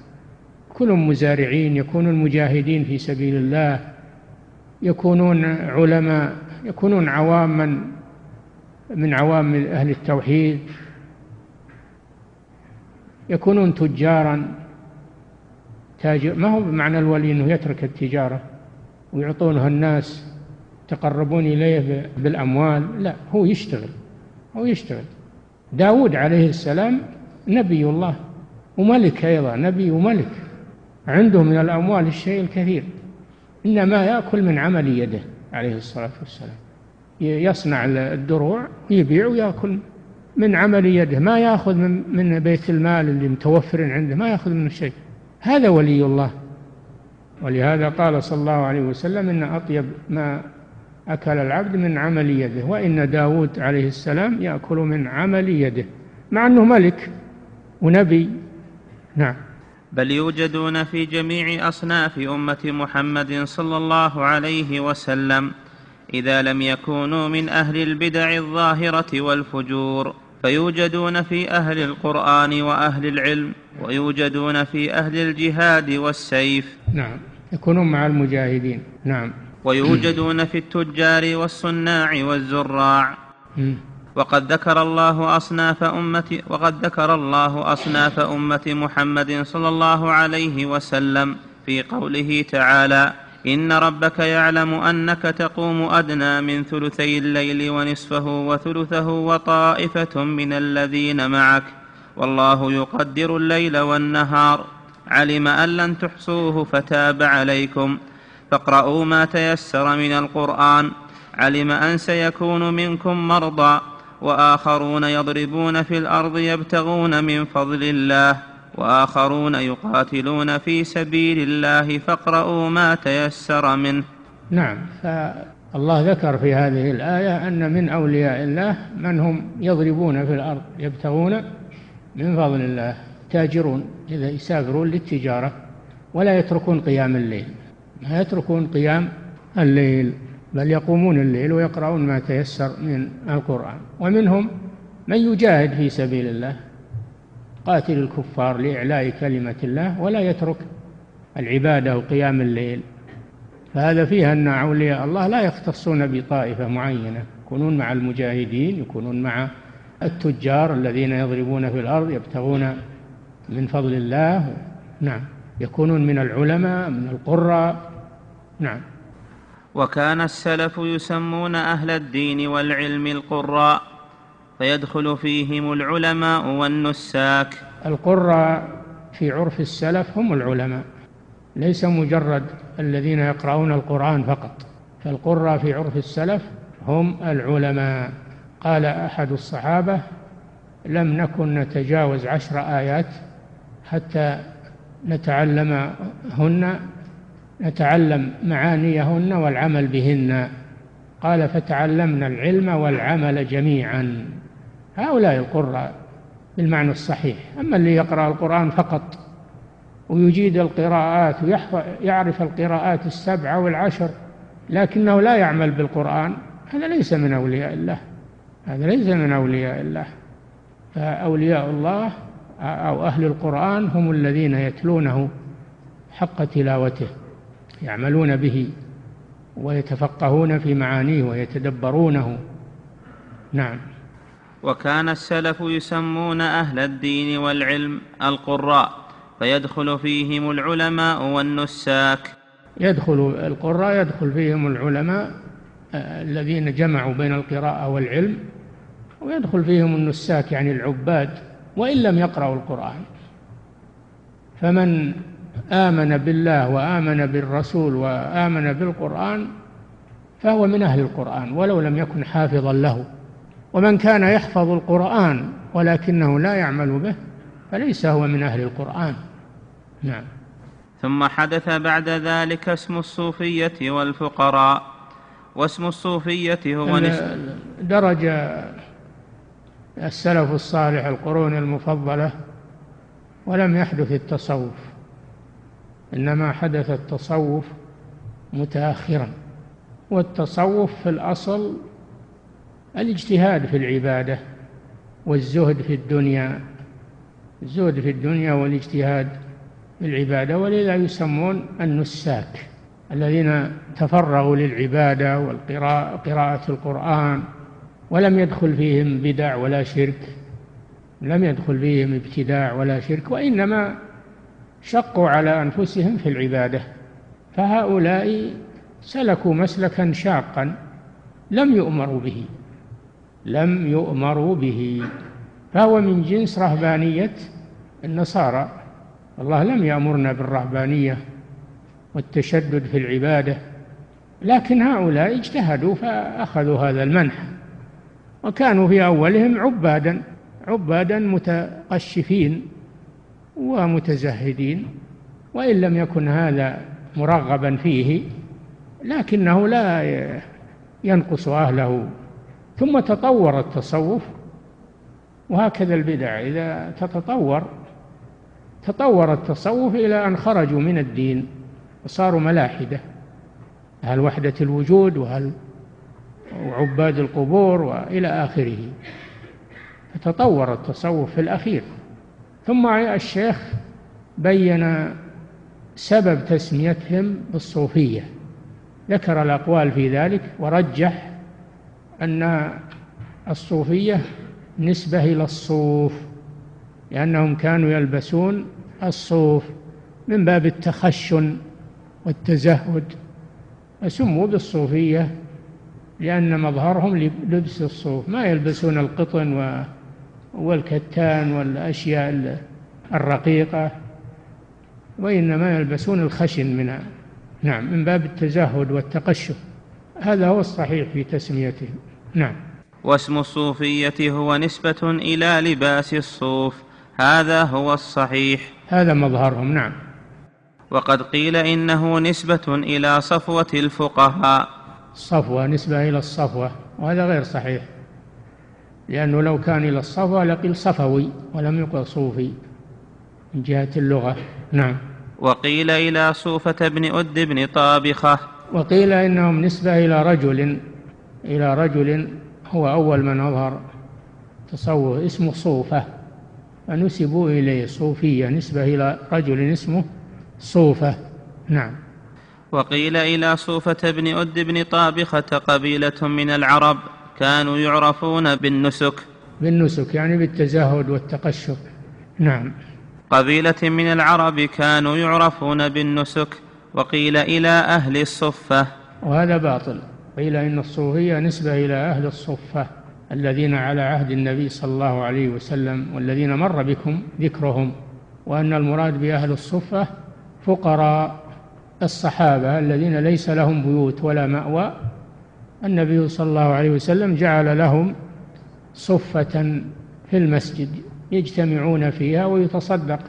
كلهم مزارعين يكونون مجاهدين في سبيل الله. يكونون علماء يكونون عواما من عوام أهل التوحيد. يكونون تجارا. تاجر ما هو بمعنى الولي إنه يترك التجارة ويعطونها الناس تقربون إليه بالأموال؟ لا هو يشتغل هو يشتغل. داود عليه السلام نبي الله وملك أيضا نبي وملك. عنده من الأموال الشيء الكثير. إنما يأكل من عمل يده عليه الصلاة والسلام. يصنع الدروع يبيع ويأكل من عمل يده. ما يأخذ من, من بيت المال اللي متوفر عنده ما يأخذ منه شيء. هذا ولي الله. ولهذا قال صلى الله عليه وسلم إن أطيب ما أكل العبد من عمل يده وإن داود عليه السلام يأكل من عمل يده مع أنه ملك. ونبي. نعم. بل يوجدون في جميع أصناف أمة محمد صلى الله عليه وسلم إذا لم يكونوا من أهل البدع الظاهرة والفجور. فيوجدون في أهل القرآن وأهل العلم ويوجدون في أهل الجهاد والسيف. نعم. يكونون مع المجاهدين. نعم. ويوجدون في التجار والصناع والزراع. وقد ذكر الله أصناف أمة وقد ذكر الله أصناف أمة محمد صلى الله عليه وسلم في قوله تعالى إن ربك يعلم أنك تقوم أدنى من ثلثي الليل ونصفه وثلثه وطائفة من الذين معك والله يقدر الليل والنهار. علم أن لن تحصوه فتاب عليكم. فاقرؤوا ما تيسر من القرآن. علم أن سيكون منكم مرضى. وآخرون يضربون في الأرض يبتغون من فضل الله وآخرون يقاتلون في سبيل الله فاقرؤوا ما تيسر منه. نعم فالله ذكر في هذه الآية أن من أولياء الله من هم يضربون في الأرض يبتغون من فضل الله تاجرون إذا يسافرون للتجارة ولا يتركون قيام الليل. ما يتركون قيام الليل. بل يقومون الليل ويقرؤون ما تيسر من القرآن. ومنهم من يجاهد في سبيل الله قاتل الكفار لإعلاء كلمة الله ولا يترك العبادة وقيام الليل. فهذا فيه أن أولياء الله لا يختصون بطائفة معينة يكونون مع المجاهدين يكونون مع التجار الذين يضربون في الأرض يبتغون من فضل الله. نعم يكونون من العلماء من القراء. نعم. وكان السلف يسمون أهل الدين والعلم القراء فيدخل فيهم العلماء والنساك. القراء في عرف السلف هم العلماء ليس مجرد الذين يقرؤون القرآن فقط فالقراء في عرف السلف هم العلماء. قال أحد الصحابة لم نكن نتجاوز عشر آيات حتى نتعلمهن نتعلم معانيهن والعمل بهن. قال فتعلمنا العلم والعمل جميعا. هؤلاء القراء بالمعنى الصحيح. أما اللي يقرأ القرآن فقط ويجيد القراءات ويعرف القراءات السبعة والعشر لكنه لا يعمل بالقرآن. هذا ليس من أولياء الله. هذا ليس من أولياء الله. فأولياء الله أو أهل القرآن هم الذين يتلونه حق تلاوته. يعملون به ويتفقهون في معانيه ويتدبرونه. نعم. وكان السلف يسمون أهل الدين والعلم القراء فيدخل فيهم العلماء والنساك. يدخل القراء يدخل فيهم العلماء الذين جمعوا بين القراءة والعلم ويدخل فيهم النساك يعني العباد وإن لم يقرأوا القرآن. فمن آمن بالله وآمن بالرسول وآمن بالقرآن فهو من أهل القرآن ولو لم يكن حافظا له. ومن كان يحفظ القرآن ولكنه لا يعمل به فليس هو من أهل القرآن. نعم. ثم حدث بعد ذلك اسم الصوفية والفقراء. واسم الصوفية هو درج السلف الصالح القرون المفضلة ولم يحدث التصوف. إنما حدث التصوف متأخرا والتصوف في الأصل الاجتهاد في العبادة والزهد في الدنيا الزهد في الدنيا والاجتهاد في العبادة ولذا يسمون النساك الذين تفرغوا للعبادة والقراءة قراءة القرآن ولم يدخل فيهم بدع ولا شرك لم يدخل فيهم ابتداع ولا شرك وإنما شقوا على أنفسهم في العبادة فهؤلاء سلكوا مسلكا شاقا لم يؤمروا به لم يؤمروا به. فهو من جنس رهبانية النصارى. الله لم يأمرنا بالرهبانية والتشدد في العبادة لكن هؤلاء اجتهدوا فأخذوا هذا المنح وكانوا في أولهم عبادا عبادا متقشفين. ومتزهدين وإن لم يكن هذا مرغبا فيه لكنه لا ينقص أهله. ثم تطور التصوف وهكذا البدع. إذا تتطور تطور التصوف إلى أن خرجوا من الدين وصاروا ملاحدة. أهل وحدة الوجود وهل وعباد القبور وإلى آخره. فتطور التصوف في الأخير. ثم الشيخ بين سبب تسميتهم بالصوفية. ذكر الأقوال في ذلك ورجح أن الصوفية نسبة إلى الصوف لأنهم كانوا يلبسون الصوف من باب التخشن والتزهد. فسموا بالصوفية لأن مظهرهم لبس الصوف ما يلبسون القطن والكتان والأشياء الرقيقة وإنما يلبسون الخشن منها نعم من باب التزهد والتقشف. هذا هو الصحيح في تسميتهم نعم. واسم الصوفية هو نسبة إلى لباس الصوف. هذا هو الصحيح. هذا مظهرهم نعم. وقد قيل إنه نسبة إلى صفوة الفقهاء. صفوة نسبة إلى الصفوة وهذا غير صحيح. لأنه لو كان إلى الصفوة لقيل صفوي ولم يقل صوفي من جهة اللغة. نعم. وقيل إلى صوفة بن أد بن طابخة. وقيل إنهم نسبة إلى رجل إلى رجل هو أول من أظهر تصوف اسمه صوفة فنسبوا إليه صوفية نسبة إلى رجل اسمه صوفة. نعم. وقيل إلى صوفة بن أد بن طابخة قبيلة من العرب. كانوا يعرفون بالنسك. بالنسك يعني بالتزهد والتقشف نعم. قبيلة من العرب كانوا يعرفون بالنسك وقيل إلى أهل الصفة. وهذا باطل. قيل إن الصوفية نسبة إلى أهل الصفة الذين على عهد النبي صلى الله عليه وسلم والذين مر بكم ذكرهم. وأن المراد بأهل الصفة فقراء الصحابة الذين ليس لهم بيوت ولا مأوى النبي صلى الله عليه وسلم جعل لهم صفة في المسجد يجتمعون فيها ويتصدق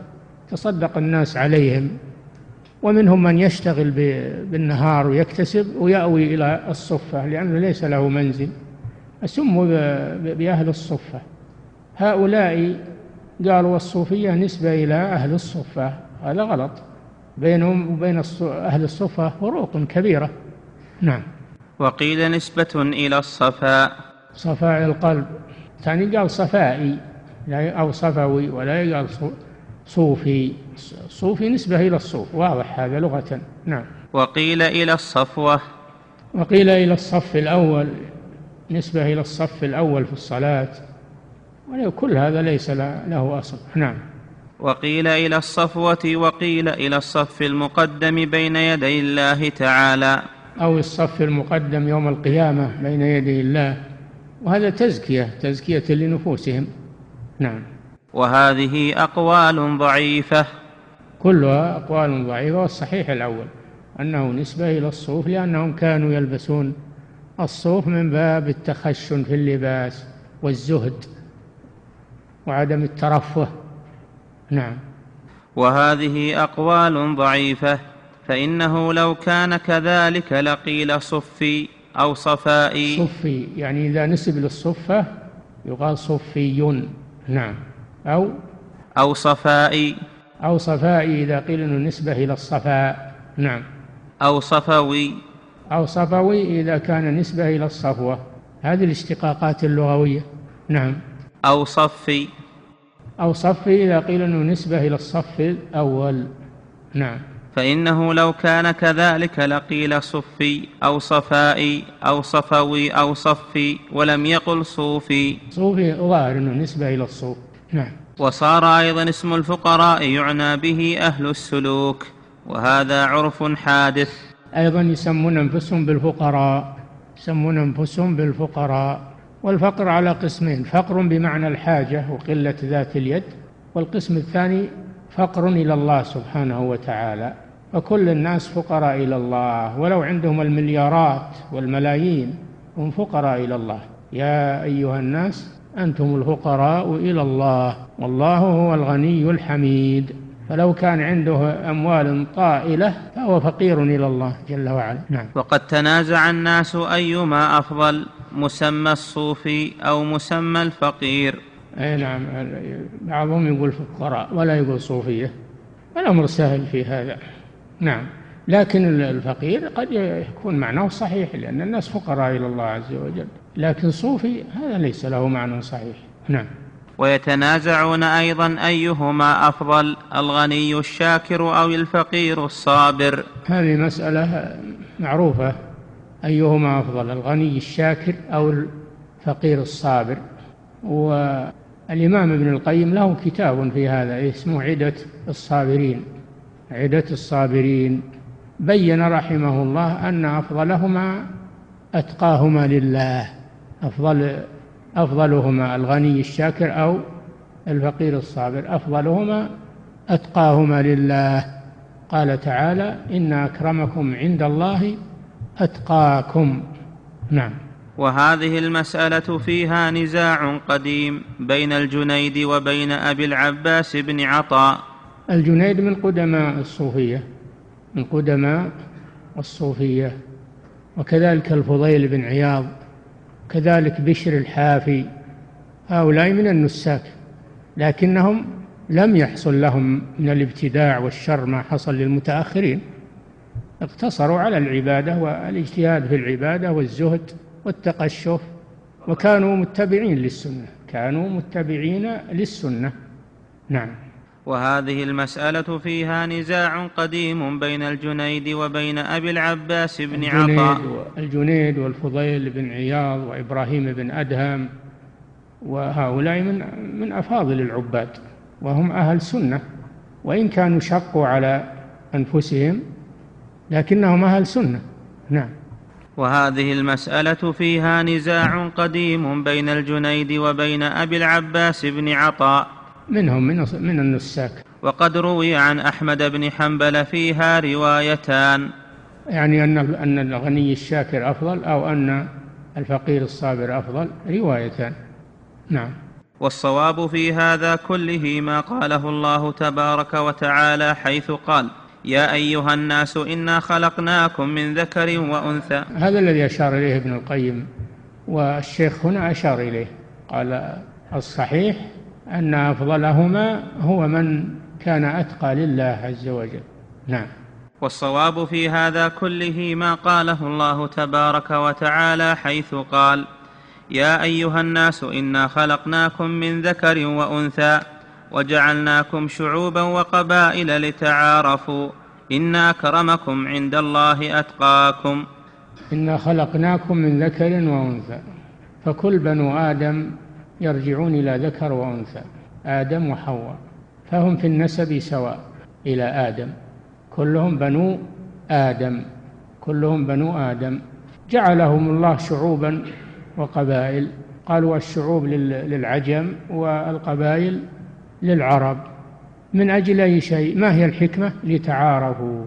تصدق الناس عليهم. ومنهم من يشتغل بالنهار ويكتسب ويأوي إلى الصفة لأنه ليس له منزل. سموا بأهل الصفة. هؤلاء قالوا الصوفية نسبة إلى أهل الصفة. هذا غلط. بينهم وبين أهل الصفة فروق كبيرة. نعم. وقيل نسبة إلى الصفاء صفاء القلب. ثاني قال صفائي أو صفوي ولا يقال صوفي. صوفي نسبة إلى الصوف. واضح هذا لغة. نعم. وقيل إلى الصفوة. وقيل إلى الصف الأول. نسبة إلى الصف الأول في الصلاة. كل هذا ليس له أصل. نعم. وقيل إلى الصفوة وقيل إلى الصف المقدم بين يدي الله تعالى. أو الصف المقدم يوم القيامة بين يدي الله. وهذا تزكية تزكية لنفوسهم. نعم. وهذه أقوال ضعيفة. كلها أقوال ضعيفة والصحيح الأول أنه نسبة إلى الصوف لأنهم كانوا يلبسون الصوف من باب التخشن في اللباس والزهد وعدم الترفه. نعم. وهذه أقوال ضعيفة. فإنه لو كان كذلك لقيل صفي أو صفائي. صفي يعني إذا نسب للصفة يقال صفي نعم. أو؟ أو صفائي. أو صفائي إذا قيل أنه نسبة إلى الصفاء نعم. أو صفوي. أو صفوي إذا كان نسبة إلى الصفوة. هذه الاشتقاقات اللغوية نعم. أو صفي. أو صفي إذا قيل أنه نسبة إلى الصف الأول نعم. فإنه لو كان كذلك لقيل صفي أو صفائي أو صفوي أو صفي ولم يقل صوفي. صوفي ظاهر أنه نسبة إلى الصوف. نعم. وصار أيضا اسم الفقراء يعنى به أهل السلوك وهذا عرف حادث. أيضا يسمون أنفسهم بالفقراء يسمون أنفسهم بالفقراء. والفقر على قسمين فقر بمعنى الحاجة وقلة ذات اليد والقسم الثاني فقر إلى الله سبحانه وتعالى. فكل الناس فقراء إلى الله ولو عندهم المليارات والملايين هم فقراء إلى الله. يا أيها الناس أنتم الفقراء إلى الله والله هو الغني الحميد. فلو كان عنده أموال طائلة فهو فقير إلى الله جل وعلا. نعم. وقد تنازع الناس أيما أفضل مسمى الصوفي أو مسمى الفقير. أي نعم بعضهم يقول فقراء ولا يقول صوفية الأمر سهل في هذا. نعم. لكن الفقير قد يكون معناه صحيح لأن الناس فقراء إلى الله عز وجل. لكن صوفي هذا ليس له معنى صحيح. نعم. ويتنازعون أيضا أيهما أفضل الغني الشاكر أو الفقير الصابر؟ هذه مسألة معروفة. أيهما أفضل الغني الشاكر أو الفقير الصابر؟ والإمام ابن القيم له كتاب في هذا اسمه عدة الصابرين. عدة الصابرين. بين رحمه الله أن أفضلهما أتقاهما لله أفضل أفضلهما الغني الشاكر أو الفقير الصابر أفضلهما أتقاهما لله. قال تعالى إن أكرمكم عند الله أتقاكم. نعم. وهذه المسألة فيها نزاع قديم بين الجنيد وبين أبي العباس بن عطاء. الجنيد من قدماء الصوفية من قدماء الصوفية. وكذلك الفضيل بن عياض كذلك بشر الحافي. هؤلاء من النساك لكنهم لم يحصل لهم من الابتداع والشر ما حصل للمتأخرين. اقتصروا على العبادة والاجتهاد في العبادة والزهد والتقشف وكانوا متبعين للسنة كانوا متبعين للسنة. نعم. وهذه المسألة فيها نزاع قديم بين الجنيد وبين أبي العباس بن عطاء. الجنيد والفضيل بن عياض وإبراهيم بن أدهم وهؤلاء من من أفاضل العباد وهم أهل سنة وإن كانوا شقوا على أنفسهم لكنهم أهل سنة. نعم. وهذه المسألة فيها نزاع قديم بين الجنيد وبين أبي العباس بن عطاء. منهم من من النساك. وقد روي عن أحمد بن حنبل فيها روايتان. يعني أن أن الغني الشاكر أفضل أو أن الفقير الصابر أفضل روايتان. نعم. والصواب في هذا كله ما قاله الله تبارك وتعالى حيث قال يا أيها الناس إنا خلقناكم من ذكر وأنثى. هذا الذي أشار إليه ابن القيم والشيخ هنا أشار إليه قال الصحيح أن أفضلهما هو من كان أتقى لله عز وجل. نعم. والصواب في هذا كله ما قاله الله تبارك وتعالى حيث قال يا أيها الناس إنا خلقناكم من ذكر وأنثى وجعلناكم شعوبا وقبائل لتعارفوا. إن أكرمكم عند الله أتقاكم. إنا خلقناكم من ذكر وأنثى فكل بنو آدم يرجعون إلى ذكر وأنثى آدم وحواء فهم في النسب سواء إلى آدم. كلهم بنو آدم كلهم بنو آدم. جعلهم الله شعوبا وقبائل. قالوا الشعوب للعجم والقبائل للعرب. من أجل أي شيء؟ ما هي الحكمة؟ لتعارفوا.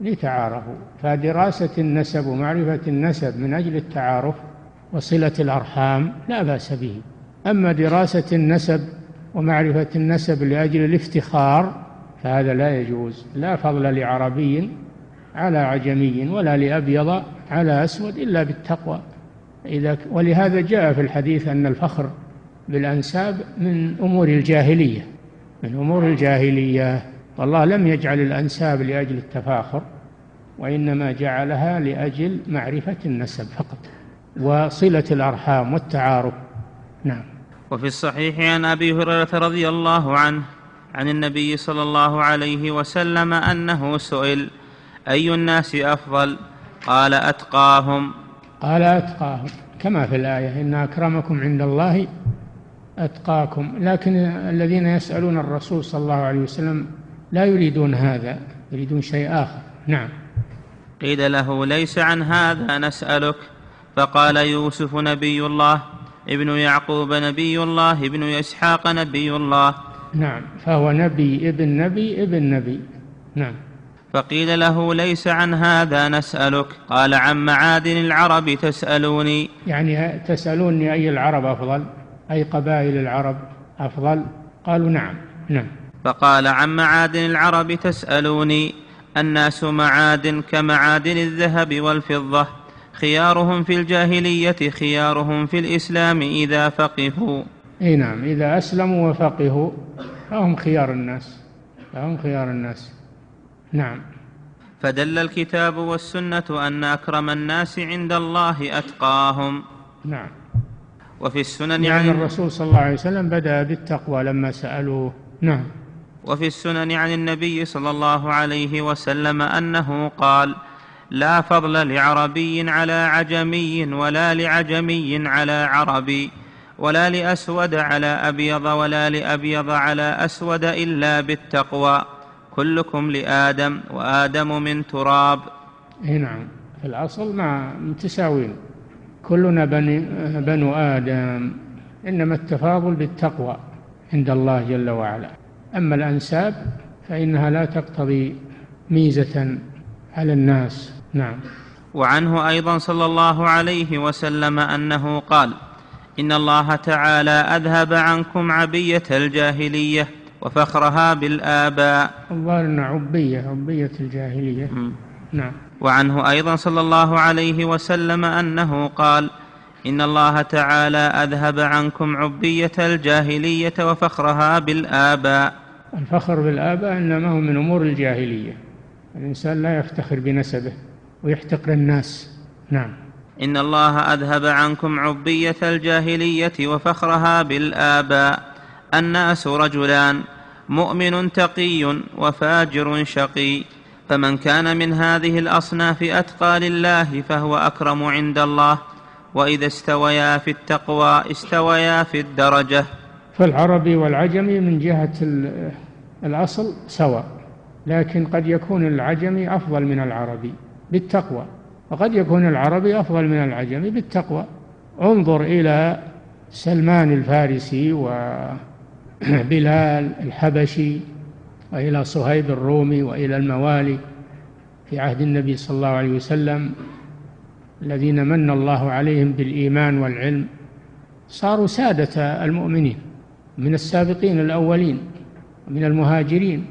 لتعارفوا. فدراسة النسب ومعرفة النسب من أجل التعارف وصلة الأرحام لا بأس به. أما دراسة النسب ومعرفة النسب لأجل الافتخار فهذا لا يجوز لا فضل لعربي على عجمي ولا لأبيض على أسود إلا بالتقوى. إذا ولهذا جاء في الحديث أن الفخر بالأنساب من أمور الجاهلية من أمور الجاهلية. والله لم يجعل الأنساب لأجل التفاخر وإنما جعلها لأجل معرفة النسب فقط وصلة الأرحام والتعارف. نعم. وفي الصحيح عن أبي هريرة رضي الله عنه عن النبي صلى الله عليه وسلم أنه سئل أي الناس أفضل؟ قال أتقاهم. قال أتقاهم. كما في الآية إن أكرمكم عند الله أتقاكم. لكن الذين يسألون الرسول صلى الله عليه وسلم لا يريدون هذا يريدون شيء آخر. نعم. قيل له ليس عن هذا نسألك؟ فقال يوسف نبي الله ابن يعقوب نبي الله ابن إسحاق نبي الله. نعم فهو نبي ابن نبي ابن نبي. نعم. فقيل له ليس عن هذا نسألك. قال عن معادن العرب تسألوني. يعني تسألوني أي العرب أفضل؟ أي قبائل العرب أفضل؟ قالوا نعم نعم. فقال عن معادن العرب تسألوني. الناس معادن كمعادن الذهب والفضة. خيارهم في الجاهلية خيارهم في الإسلام إذا فقهوا. إي نعم إذا أسلموا وفقهوا فهم خيار الناس فهم خيار الناس. نعم. فدل الكتاب والسنة أن أكرم الناس عند الله أتقاهم. نعم. وفي السنن يعني عن الرسول صلى الله عليه وسلم بدأ بالتقوى لما سألوه. نعم. وفي السنن عن النبي صلى الله عليه وسلم أنه قال لا فضل لعربي على عجمي ولا لعجمي على عربي ولا لأسود على أبيض ولا لأبيض على أسود إلا بالتقوى. كلكم لآدم وآدم من تراب. نعم. في الأصل مع متساوين كلنا بني بنو آدم. إنما التفاضل بالتقوى عند الله جل وعلا. أما الأنساب فإنها لا تقتضي ميزة على الناس. نعم. وعنه أيضا صلى الله عليه وسلم أنه قال إن الله تعالى أذهب عنكم عبية الجاهلية وفخرها بالآباء. الظاهر ان عبية عبية الجاهلية. م. نعم. وعنه أيضا صلى الله عليه وسلم أنه قال إن الله تعالى أذهب عنكم عبية الجاهلية وفخرها بالآباء. الفخر بالآباء إنما هو من أمور الجاهلية. الإنسان لا يفتخر بنسبه. ويحتقر الناس. نعم. إن الله أذهب عنكم عبية الجاهلية وفخرها بالآباء. الناس رجلان مؤمن تقي وفاجر شقي. فمن كان من هذه الأصناف أتقى لله فهو أكرم عند الله. وإذا استويا في التقوى استويا في الدرجة. فالعربي والعجمي من جهة الأصل سواء لكن قد يكون العجمي أفضل من العربي. بالتقوى. وقد يكون العربي أفضل من العجمي بالتقوى. انظر إلى سلمان الفارسي وبلال الحبشي وإلى صهيب الرومي وإلى الموالي في عهد النبي صلى الله عليه وسلم الذين من الله عليهم بالإيمان والعلم. صاروا سادة المؤمنين من السابقين الأولين من المهاجرين.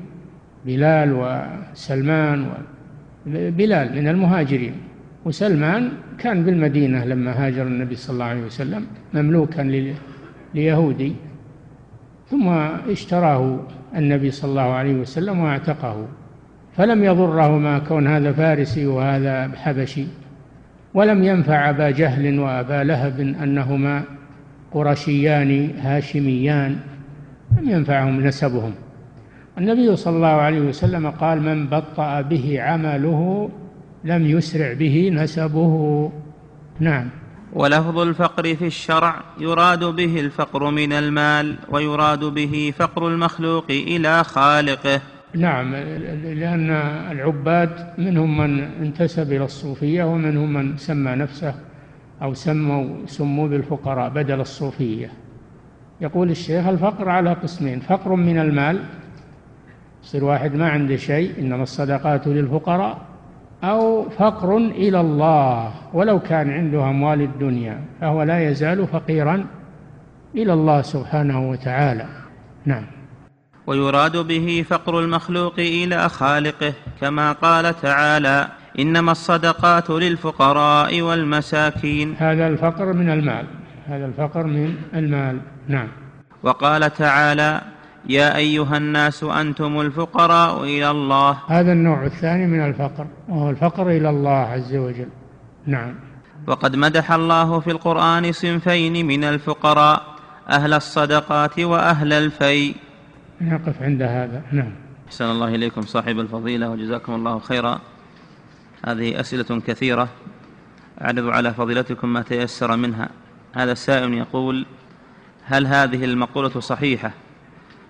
بلال وسلمان بلال من المهاجرين. وسلمان كان بالمدينة لما هاجر النبي صلى الله عليه وسلم مملوكا ليهودي. ثم اشتراه النبي صلى الله عليه وسلم واعتقه. فلم يضره ما كون هذا فارسي وهذا حبشي ولم ينفع أبا جهل وأبا لهب أنهما قرشيان هاشميان لم ينفعهم نسبهم. النبي صلى الله عليه وسلم قال من بطأ به عمله لم يسرع به نسبه. نعم. ولفظ الفقر في الشرع يراد به الفقر من المال ويراد به فقر المخلوق إلى خالقه. نعم لأن العباد منهم من انتسب إلى الصوفية ومنهم من سمى نفسه أو سموا سموا بالفقراء بدل الصوفية. يقول الشيخ الفقر على قسمين فقر من المال يصير واحد ما عنده شيء إنما الصدقات للفقراء أو فقر إلى الله ولو كان عنده أموال الدنيا فهو لا يزال فقيرا إلى الله سبحانه وتعالى. نعم. ويراد به فقر المخلوق إلى خالقه كما قال تعالى إنما الصدقات للفقراء والمساكين. هذا الفقر من المال هذا الفقر من المال. نعم. وقال تعالى يا أيها الناس أنتم الفقراء إلى الله. هذا النوع الثاني من الفقر وهو الفقر إلى الله عز وجل. نعم. وقد مدح الله في القرآن صنفين من الفقراء أهل الصدقات وأهل الفيء. نقف عند هذا. نعم. أحسن الله إليكم صاحب الفضيلة وجزاكم الله خيرا. هذه أسئلة كثيرة أعرض على فضيلتكم ما تيسر منها. هذا السائل يقول هل هذه المقولة صحيحة؟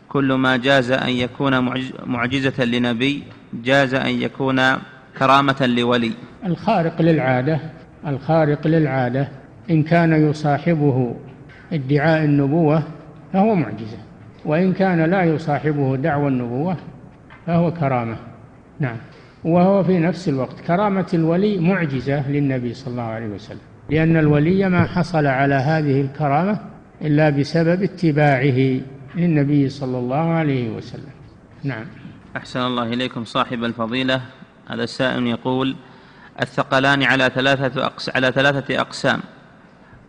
كل ما جاز أن يكون معجزة لنبي جاز أن يكون كرامة لولي. الخارق للعادة الخارق للعادة إن كان يصاحبه ادعاء النبوة فهو معجزة وإن كان لا يصاحبه دعوى النبوة فهو كرامة. نعم. وهو في نفس الوقت كرامة الولي معجزة للنبي صلى الله عليه وسلم لأن الولي ما حصل على هذه الكرامة إلا بسبب اتباعه. للنبي صلى الله عليه وسلم. نعم. أحسن الله إليكم صاحب الفضيلة. هذا السائل يقول الثقلان على ثلاثة أقس على ثلاثة أقسام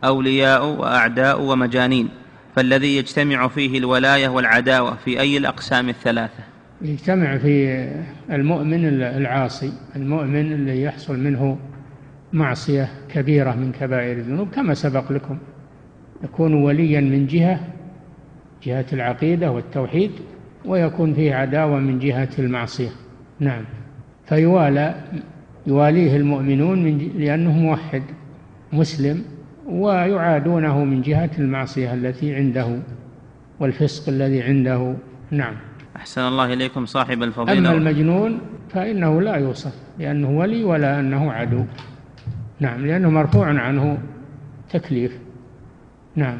أولياء وأعداء ومجانين فالذي يجتمع فيه الولاية والعداوة في أي الأقسام الثلاثة؟ يجتمع في المؤمن العاصي المؤمن اللي يحصل منه معصية كبيرة من كبائر الذنوب كما سبق لكم يكون وليا من جهة جهة العقيدة والتوحيد ويكون فيه عداوة من جهة المعصية. نعم. فيوالى يواليه المؤمنون من لأنه موحد مسلم ويعادونه من جهة المعصية التي عنده والفسق الذي عنده. نعم. أحسن الله إليكم صاحب الفضيلة. أما المجنون فإنه لا يوصف لأنه ولي ولا أنه عدو. نعم لأنه مرفوع عنه تكليف. نعم.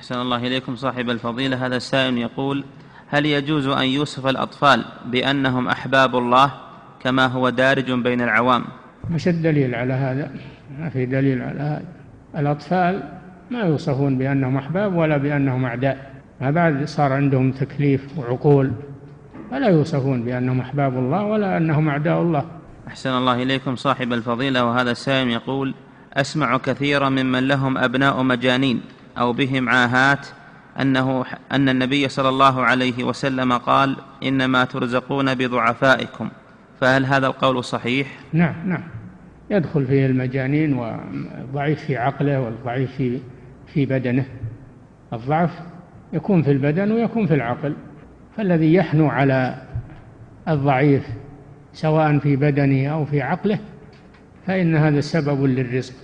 أحسن الله إليكم صاحب الفضيلة. هذا السائل يقول هل يجوز أن يوصف الأطفال بأنهم أحباب الله كما هو دارج بين العوام؟ مش الدليل على هذا ما في دليل على هذا. الأطفال ما يوصفون بأنهم أحباب ولا بأنهم أعداء. ما بعد صار عندهم تكليف وعقول. فلا يوصفون بأنهم أحباب الله ولا أنهم أعداء الله. أحسن الله إليكم صاحب الفضيلة. وهذا السائل يقول أسمع كثيرا ممن لهم أبناء مجانين. أو بهم عاهات أنه أن النبي صلى الله عليه وسلم قال إنما ترزقون بضعفائكم. فهل هذا القول صحيح؟ نعم نعم. يدخل فيه المجانين والضعيف في عقله والضعيف في في بدنه. الضعف يكون في البدن ويكون في العقل. فالذي يحنو على الضعيف سواء في بدنه أو في عقله فإن هذا سبب للرزق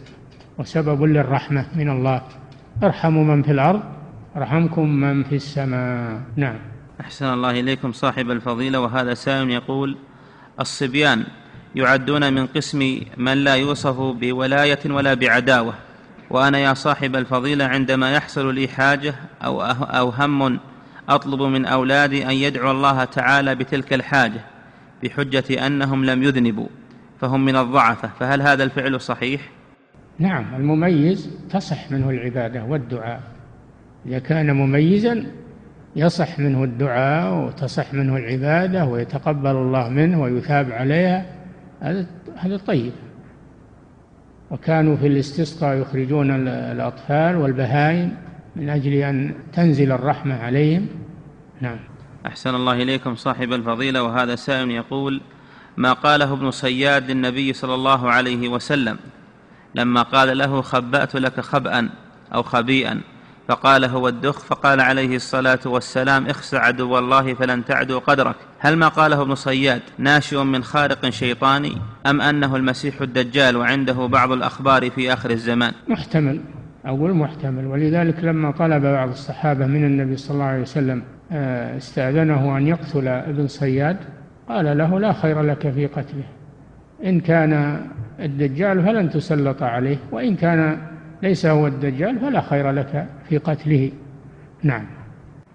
وسبب للرحمة من الله. ارحموا من في الأرض ارحمكم من في السماء. نعم. أحسن الله إليكم صاحب الفضيلة وهذا سائل يقول الصبيان يعدون من قسم من لا يوصف بولاية ولا بعداوة وأنا يا صاحب الفضيلة عندما يحصل لي حاجة أو أو هم أطلب من أولادي أن يدعوا الله تعالى بتلك الحاجة بحجة أنهم لم يذنبوا فهم من الضعفة فهل هذا الفعل صحيح؟ نعم المميز تصح منه العبادة والدعاء. إذا كان مميزا يصح منه الدعاء وتصح منه العبادة ويتقبل الله منه ويثاب عليها هذا هذا طيب. وكانوا في الاستسقاء يخرجون الأطفال والبهائم من أجل أن تنزل الرحمة عليهم. نعم. أحسن الله إليكم صاحب الفضيلة وهذا سائل يقول ما قاله ابن صياد للنبي صلى الله عليه وسلم؟ لما قال له خبأت لك خبأ أو خبيئا فقال هو الدخ فقال عليه الصلاة والسلام اخس عدو الله فلن تعدو قدرك. هل ما قاله ابن صياد ناشئ من خارق شيطاني أم أنه المسيح الدجال وعنده بعض الأخبار في آخر الزمان؟ محتمل أقول محتمل. ولذلك لما طلب بعض الصحابة من النبي صلى الله عليه وسلم آه، استأذنه أن يقتل ابن صياد قال له لا خير لك في قتله. إن كان الدجال فلن تسلط عليه وإن كان ليس هو الدجال فلا خير لك في قتله. نعم.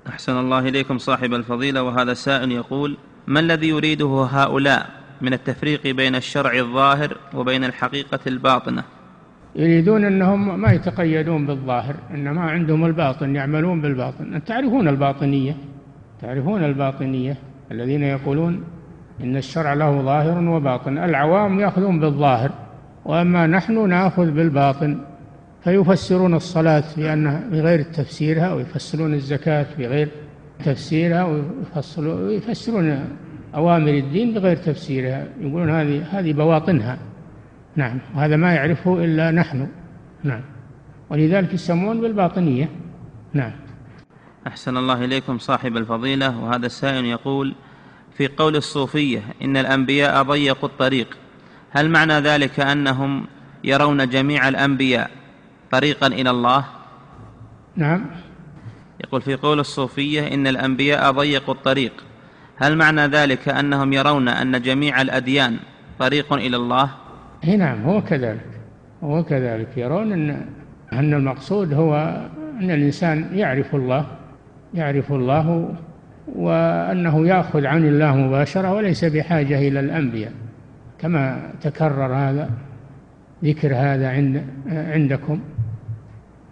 أحسن الله إليكم صاحب الفضيلة وهذا سائل يقول ما الذي يريده هؤلاء من التفريق بين الشرع الظاهر وبين الحقيقة الباطنة؟ يريدون أنهم ما يتقيدون بالظاهر إنما عندهم الباطن يعملون بالباطن. تعرفون الباطنية تعرفون الباطنية الذين يقولون إن الشرع له ظاهر وباطن. العوام يأخذون بالظاهر وأما نحن نأخذ بالباطن. فيفسرون الصلاة بأنها بغير تفسيرها ويفسرون الزكاة بغير تفسيرها ويفسرون أوامر الدين بغير تفسيرها يقولون هذه هذه بواطنها. نعم وهذا ما يعرفه إلا نحن. نعم ولذلك يسمون بالباطنية. نعم. أحسن الله إليكم صاحب الفضيلة وهذا السائل يقول في قول الصوفية إن الأنبياء ضيقوا الطريق. هل معنى ذلك أنهم يرون جميع الأنبياء طريقا إلى الله؟ نعم. يقول في قول الصوفية إن الأنبياء ضيقوا الطريق. هل معنى ذلك أنهم يرون أن جميع الأديان طريق إلى الله؟ إي نعم هو كذلك هو كذلك. يرون أن أن المقصود هو أن الإنسان يعرف الله يعرف الله وأنه يأخذ عن الله مباشرة وليس بحاجة إلى الأنبياء كما تكرر هذا ذكر هذا عند عندكم.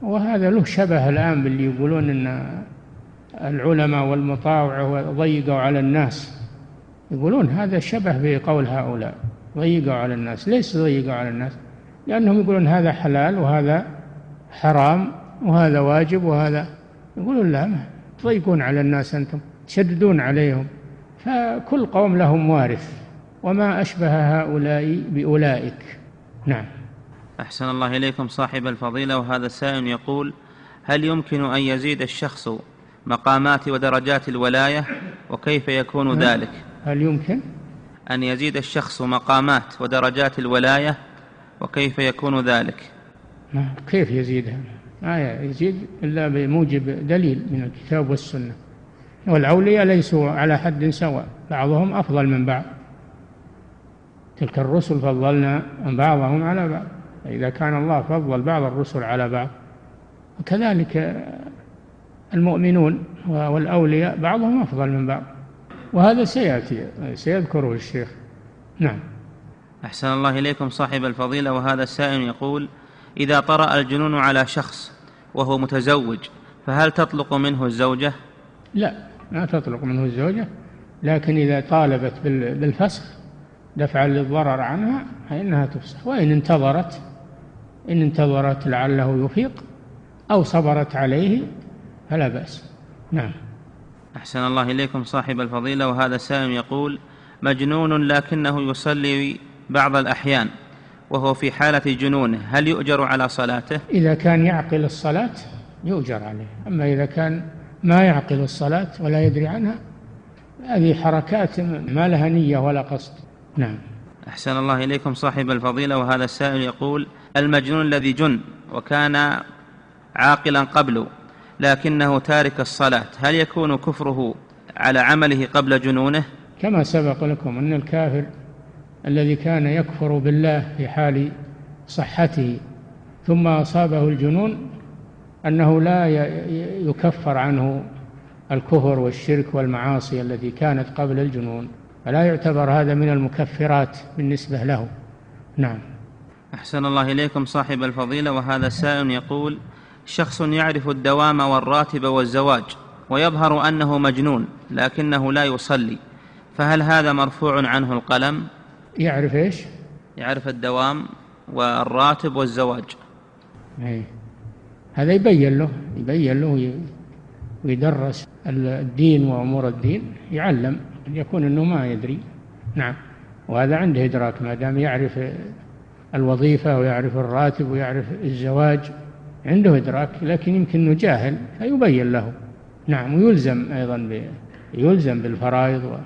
وهذا له شبه الآن باللي يقولون أن العلماء والمطاوع ضيقوا على الناس. يقولون هذا شبه بقول هؤلاء ضيقوا على الناس. ليس ضيقوا على الناس؟ لأنهم يقولون هذا حلال وهذا حرام وهذا واجب وهذا. يقولون لا ما تضيقون على الناس أنتم. تشددون عليهم فكل قوم لهم وارث. وما أشبه هؤلاء بأولئك. نعم. أحسن الله إليكم صاحب الفضيلة وهذا السائل يقول هل يمكن أن يزيد الشخص مقامات ودرجات الولاية وكيف يكون ذلك؟ هل يمكن؟ أن يزيد الشخص مقامات ودرجات الولاية وكيف يكون ذلك؟ كيف يزيدها؟ ما يزيد إلا بموجب دليل من الكتاب والسنة. والأولياء ليسوا على حد سواء بعضهم أفضل من بعض. تلك الرسل فضلنا بعضهم على بعض إذا كان الله فضل بعض الرسل على بعض. وكذلك المؤمنون والأولياء بعضهم أفضل من بعض. وهذا سيأتي سيذكره الشيخ. نعم. أحسن الله إليكم صاحب الفضيلة. وهذا السائل يقول إذا طرأ الجنون على شخص وهو متزوج فهل تطلق منه الزوجة؟ لا. ما تطلق منه الزوجة لكن إذا طالبت بالفسخ دفعا للضرر عنها فإنها تفسخ. وإن انتظرت إن انتظرت لعله يفيق أو صبرت عليه فلا بأس. نعم. أحسن الله إليكم صاحب الفضيلة وهذا سائل يقول مجنون لكنه يصلي بعض الأحيان وهو في حالة جنونه هل يؤجر على صلاته؟ إذا كان يعقل الصلاة يؤجر عليه. أما إذا كان ما يعقل الصلاة ولا يدري عنها هذه حركات ما لها نية ولا قصد. نعم. أحسن الله إليكم صاحب الفضيلة وهذا السائل يقول المجنون الذي جن وكان عاقلا قبل لكنه تارك الصلاة هل يكون كفره على عمله قبل جنونه؟ كما سبق لكم أن الكافر الذي كان يكفر بالله في حال صحته ثم أصابه الجنون أنه لا يكفر عنه الكفر والشرك والمعاصي التي كانت قبل الجنون فلا يعتبر هذا من المكفرات بالنسبة له. نعم. أحسن الله إليكم صاحب الفضيلة وهذا السائل يقول شخص يعرف الدوام والراتب والزواج ويظهر أنه مجنون لكنه لا يصلي فهل هذا مرفوع عنه القلم؟ يعرف إيش؟ يعرف الدوام والراتب والزواج. أي. هذا يبين له يبين له ويدرس الدين وأمور الدين يعلم يكون أنه ما يدري. نعم. وهذا عنده إدراك ما دام يعرف الوظيفة ويعرف الراتب ويعرف الزواج عنده إدراك لكن يمكن أنه جاهل فيبين له. نعم ويلزم أيضا يلزم بالفرائض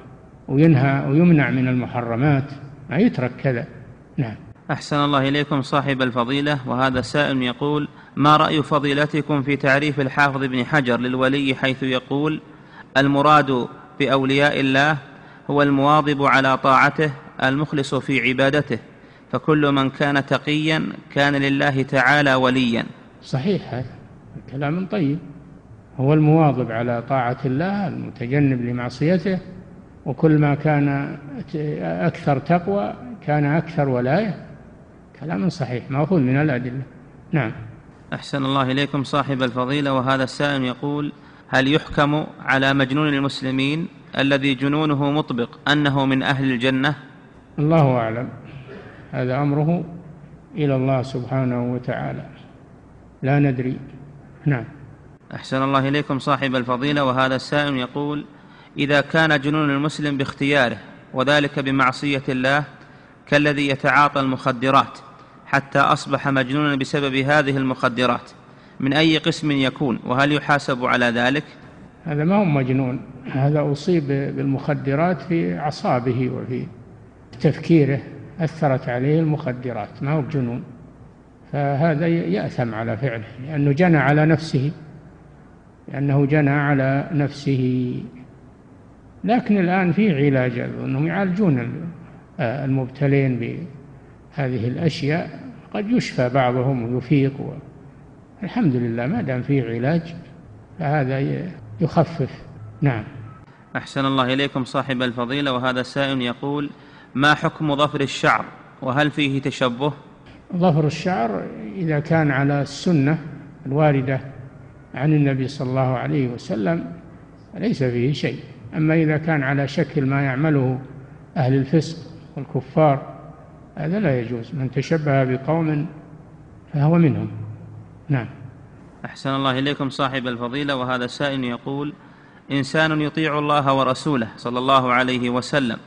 وينهى ويمنع من المحرمات. ما يترك كذا. نعم. أحسن الله إليكم صاحب الفضيلة. وهذا سائل يقول ما رأي فضيلتكم في تعريف الحافظ ابن حجر للولي حيث يقول المراد بأولياء الله هو المواظب على طاعته المخلص في عبادته فكل من كان تقيا كان لله تعالى وليا. صحيح هذا كلام طيب. هو المواظب على طاعة الله المتجنب لمعصيته وكل ما كان أكثر تقوى كان أكثر ولاية. كلام صحيح مأخوذ من الأدلة. نعم. أحسن الله إليكم صاحب الفضيلة. وهذا السائل يقول هل يحكم على مجنون المسلمين الذي جنونه مطبق أنه من أهل الجنة؟ الله أعلم. هذا أمره إلى الله سبحانه وتعالى. لا ندري. نعم. أحسن الله إليكم صاحب الفضيلة. وهذا السائل يقول إذا كان جنون المسلم باختياره وذلك بمعصية الله كالذي يتعاطى المخدرات حتى أصبح مجنونا بسبب هذه المخدرات. من أي قسم يكون؟ وهل يحاسب على ذلك؟ هذا ما هو مجنون. هذا أصيب بالمخدرات في أعصابه وفي تفكيره. أثرت عليه المخدرات. ما هو بجنون؟ فهذا يأثم على فعله لأنه جنى على نفسه. لأنه جنى على نفسه. لكن الآن في علاج أنهم يعالجون المبتلين بهذه الأشياء. قد يشفى بعضهم ويفيق و... الحمد لله ما دام في علاج فهذا يخفف. نعم. أحسن الله إليكم صاحب الفضيلة وهذا السائل يقول ما حكم ظفر الشعر؟ وهل فيه تشبه؟ ظفر الشعر إذا كان على السنة الواردة عن النبي صلى الله عليه وسلم ليس فيه شيء. أما إذا كان على شكل ما يعمله أهل الفسق والكفار هذا لا يجوز. من تشبه بقوم فهو منهم. نعم. أحسن الله إليكم صاحب الفضيلة وهذا السائل يقول إنسان يطيع الله ورسوله صلى الله عليه وسلم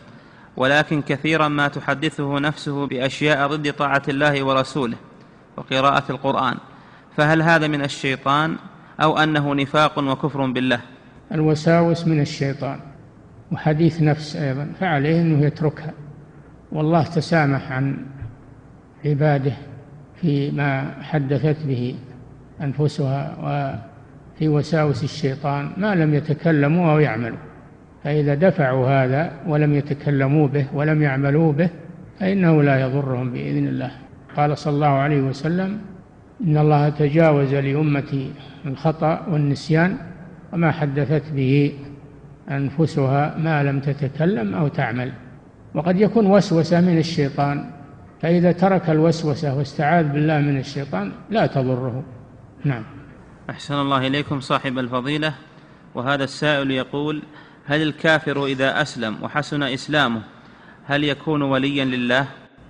ولكن كثيرا ما تحدثه نفسه بأشياء ضد طاعة الله ورسوله وقراءة القرآن. فهل هذا من الشيطان أو أنه نفاق وكفر بالله؟ الوساوس من الشيطان وحديث نفس أيضا فعليه أنه يتركها. والله تسامح عن عباده فيما حدثت به أنفسها وفي وساوس الشيطان ما لم يتكلموا أو يعملوا. فإذا دفعوا هذا ولم يتكلموا به ولم يعملوا به فإنه لا يضرهم بإذن الله. قال صلى الله عليه وسلم إن الله تجاوز لأمتي الخطأ والنسيان وما حدثت به أنفسها ما لم تتكلم أو تعمل. وقد يكون وسوسة من الشيطان فإذا ترك الوسوسة واستعاذ بالله من الشيطان لا تضره. نعم. أحسن الله إليكم صاحب الفضيلة. وهذا السائل يقول هل الكافر إذا أسلم وحسن إسلامه هل يكون وليا لله؟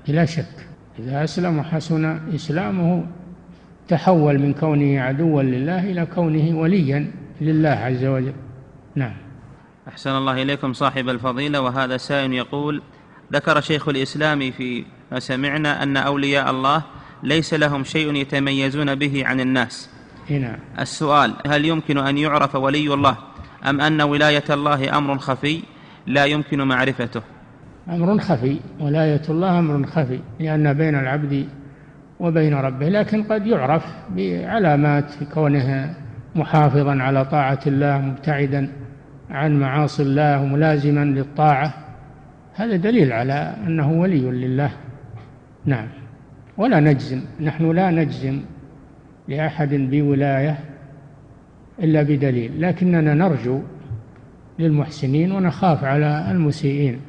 بلا شك إذا أسلم وحسن إسلامه تحول من كونه عدوا لله إلى كونه وليا لله عز وجل. نعم. أحسن الله إليكم صاحب الفضيلة. وهذا سائل يقول ذكر شيخ الإسلام في ما سمعنا أن أولياء الله ليس لهم شيء يتميزون به عن الناس. نعم السؤال هل يمكن أن يعرف ولي الله أم أن ولاية الله أمر خفي لا يمكن معرفته؟ أمر خفي ولاية الله أمر خفي لأن بين العبد وبين ربه لكن قد يعرف بعلامات في كونه محافظا على طاعة الله مبتعدا عن معاصي الله ملازما للطاعة. هذا دليل على أنه ولي لله. نعم. ولا نجزم. نحن لا نجزم لأحد بولاية إلا بدليل. لكننا نرجو للمحسنين ونخاف على المسيئين.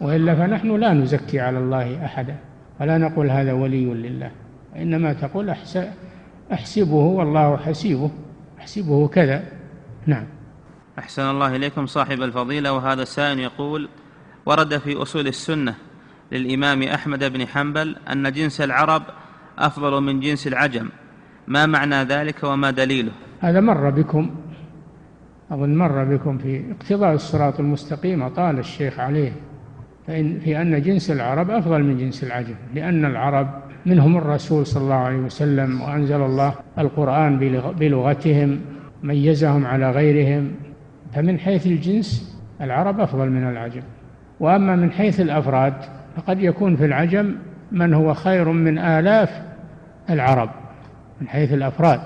وإلا فنحن لا نزكي على الله أحدا. ولا نقول هذا ولي لله. وإنما تقول أحسبه والله حسيبه. أحسبه كذا. نعم. أحسن الله إليكم صاحب الفضيلة. وهذا السائل يقول ورد في أصول السنة للإمام أحمد بن حنبل أن جنس العرب أفضل من جنس العجم. ما معنى ذلك وما دليله؟ هذا مر بكم أظن مر بكم في اقتضاء الصراط المستقيم طال الشيخ عليه. فإن في أن جنس العرب أفضل من جنس العجم لأن العرب منهم الرسول صلى الله عليه وسلم وأنزل الله القرآن بلغتهم ميزهم على غيرهم. فمن حيث الجنس العرب أفضل من العجم. وأما من حيث الأفراد فقد يكون في العجم من هو خير من آلاف العرب من حيث الأفراد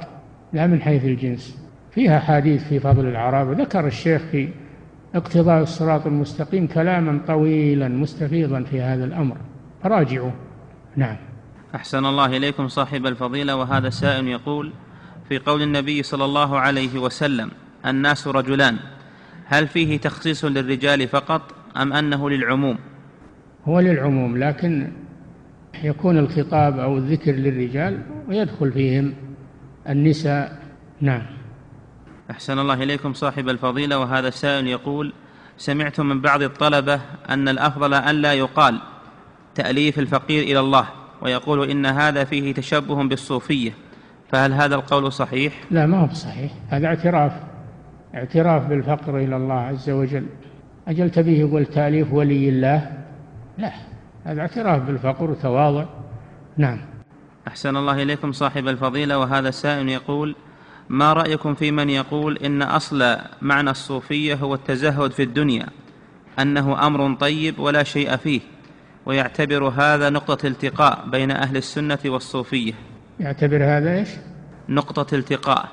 لا من حيث الجنس. فيها حديث في فضل العرابة ذكر الشيخ في اقتضاء الصراط المستقيم كلاما طويلا مستفيضا في هذا الأمر. راجعوا نعم. أحسن الله إليكم صاحب الفضيلة وهذا سائل يقول في قول النبي صلى الله عليه وسلم الناس رجلان هل فيه تخصيص للرجال فقط أم أنه للعموم؟ هو للعموم لكن يكون الخطاب أو الذكر للرجال ويدخل فيهم النساء. نعم. أحسن الله إليكم صاحب الفضيلة وهذا السائل يقول سمعت من بعض الطلبة أن الأفضل أن لا يقال تأليف الفقير إلى الله ويقول إن هذا فيه تشبه بالصوفية. فهل هذا القول صحيح؟ لا ما هو صحيح هذا اعتراف اعتراف بالفقر إلى الله عز وجل. أجل تبيه يقول تأليف ولي الله. لا هذا اعتراف بالفقر وتواضع. نعم. أحسن الله إليكم صاحب الفضيلة وهذا السائل يقول ما رأيكم في من يقول إن أصل معنى الصوفية هو التزهد في الدنيا أنه أمر طيب ولا شيء فيه ويعتبر هذا نقطة التقاء بين أهل السنة والصوفية؟ يعتبر هذا إيش؟ نقطة التقاء.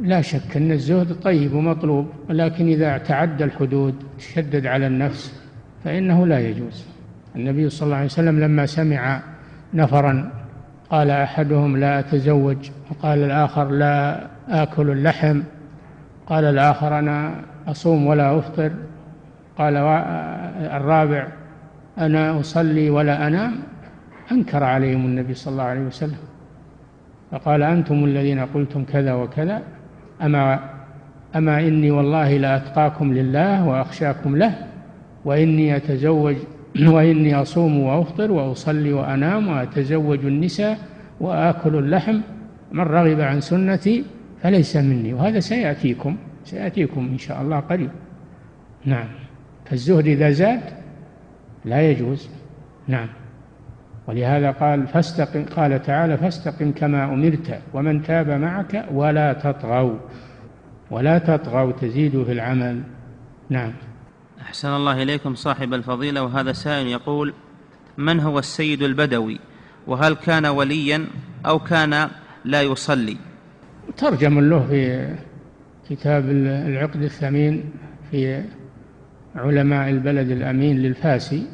لا شك أن الزهد طيب ومطلوب ولكن إذا تعدى الحدود تشدد على النفس فإنه لا يجوز. النبي صلى الله عليه وسلم لما سمع نفرا قال أحدهم لا أتزوج وقال الآخر لا آكل اللحم قال الآخر أنا أصوم ولا أفطر قال الرابع أنا أصلي ولا أنام أنكر عليهم النبي صلى الله عليه وسلم. فقال أنتم الذين قلتم كذا وكذا أما أما إني والله لأتقاكم لله وأخشاكم له وإني أتزوج وإني أصوم وأفطر وأصلي وأنام وأتزوج النساء وآكل اللحم من رغب عن سنتي فليس مني. وهذا سيأتيكم سيأتيكم إن شاء الله قريب. نعم. فالزهد إذا زاد لا يجوز. نعم. ولهذا قال فاستقم قال تعالى فاستقم كما أمرت ومن تاب معك ولا تطغوا ولا تطغوا تزيدوا في العمل. نعم. أحسن الله إليكم صاحب الفضيلة وهذا سائل يقول من هو السيد البدوي؟ وهل كان وليا أو كان لا يصلي؟ ترجم له في كتاب العقد الثمين في علماء البلد الأمين للفاسي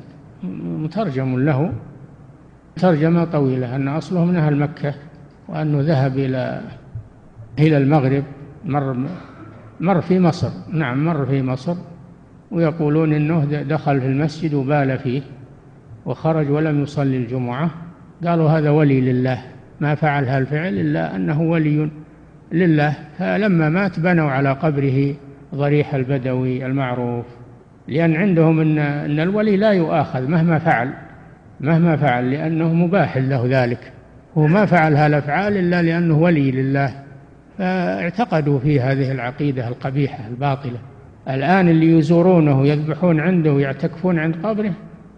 مترجم له. ترجمة طويلة أن أصله من أهل مكة وأنه ذهب إلى إلى المغرب مر مر في مصر. نعم مر في مصر ويقولون إنه دخل في المسجد وبال فيه وخرج ولم يصلي الجمعة. قالوا هذا ولي لله. ما فعل هالفعل إلا أنه ولي لله. فلما مات بنوا على قبره ضريح البدوي المعروف لأن عندهم أن أن الولي لا يؤاخذ مهما فعل. مهما فعل لأنه مباح له ذلك. هو ما فعل هالأفعال إلا لأنه ولي لله. فاعتقدوا في هذه العقيدة القبيحة الباطلة. الآن اللي يزورونه يذبحون عنده ويعتكفون عند قبره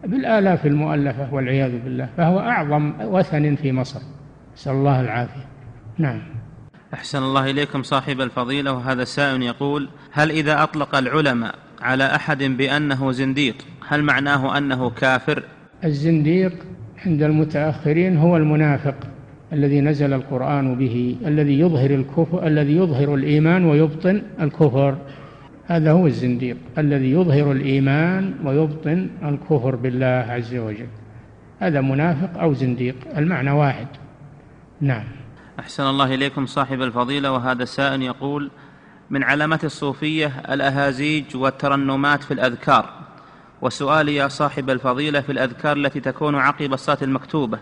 بالآلاف المؤلفة والعياذ بالله. فهو أعظم وثن في مصر. نسأل الله العافية. نعم. أحسن الله إليكم صاحب الفضيلة. وهذا سائل يقول هل إذا أطلق العلماء على أحد بأنه زنديق هل معناه أنه كافر؟ الزنديق عند المتأخرين هو المنافق الذي نزل القرآن به الذي يظهر الكفر الذي يظهر الإيمان ويبطن الكفر. هذا هو الزنديق الذي يظهر الإيمان ويبطن الكفر بالله عز وجل. هذا منافق أو زنديق المعنى واحد. نعم. أحسن الله إليكم صاحب الفضيلة وهذا سائل يقول من علامات الصوفية الأهازيج والترنمات في الأذكار. وسؤالي يا صاحب الفضيلة في الأذكار التي تكون عقب الصلاة المكتوبة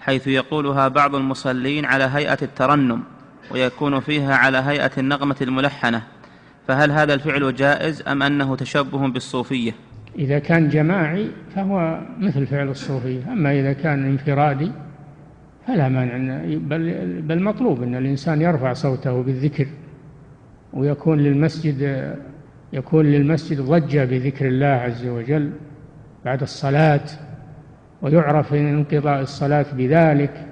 حيث يقولها بعض المصلين على هيئة الترنم ويكون فيها على هيئة النغمة الملحنة فهل هذا الفعل جائز أم أنه تشبه بالصوفية؟ إذا كان جماعي فهو مثل فعل الصوفية أما إذا كان انفرادي فلا مانع بل, بل مطلوب أن الإنسان يرفع صوته بالذكر ويكون للمسجد يكون للمسجد ضجة بذكر الله عز وجل بعد الصلاة ويعرف انقضاء الصلاة بذلك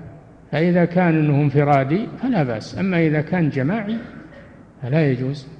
فإذا كان أنه انفرادي فلا بأس أما إذا كان جماعي فلا يجوز.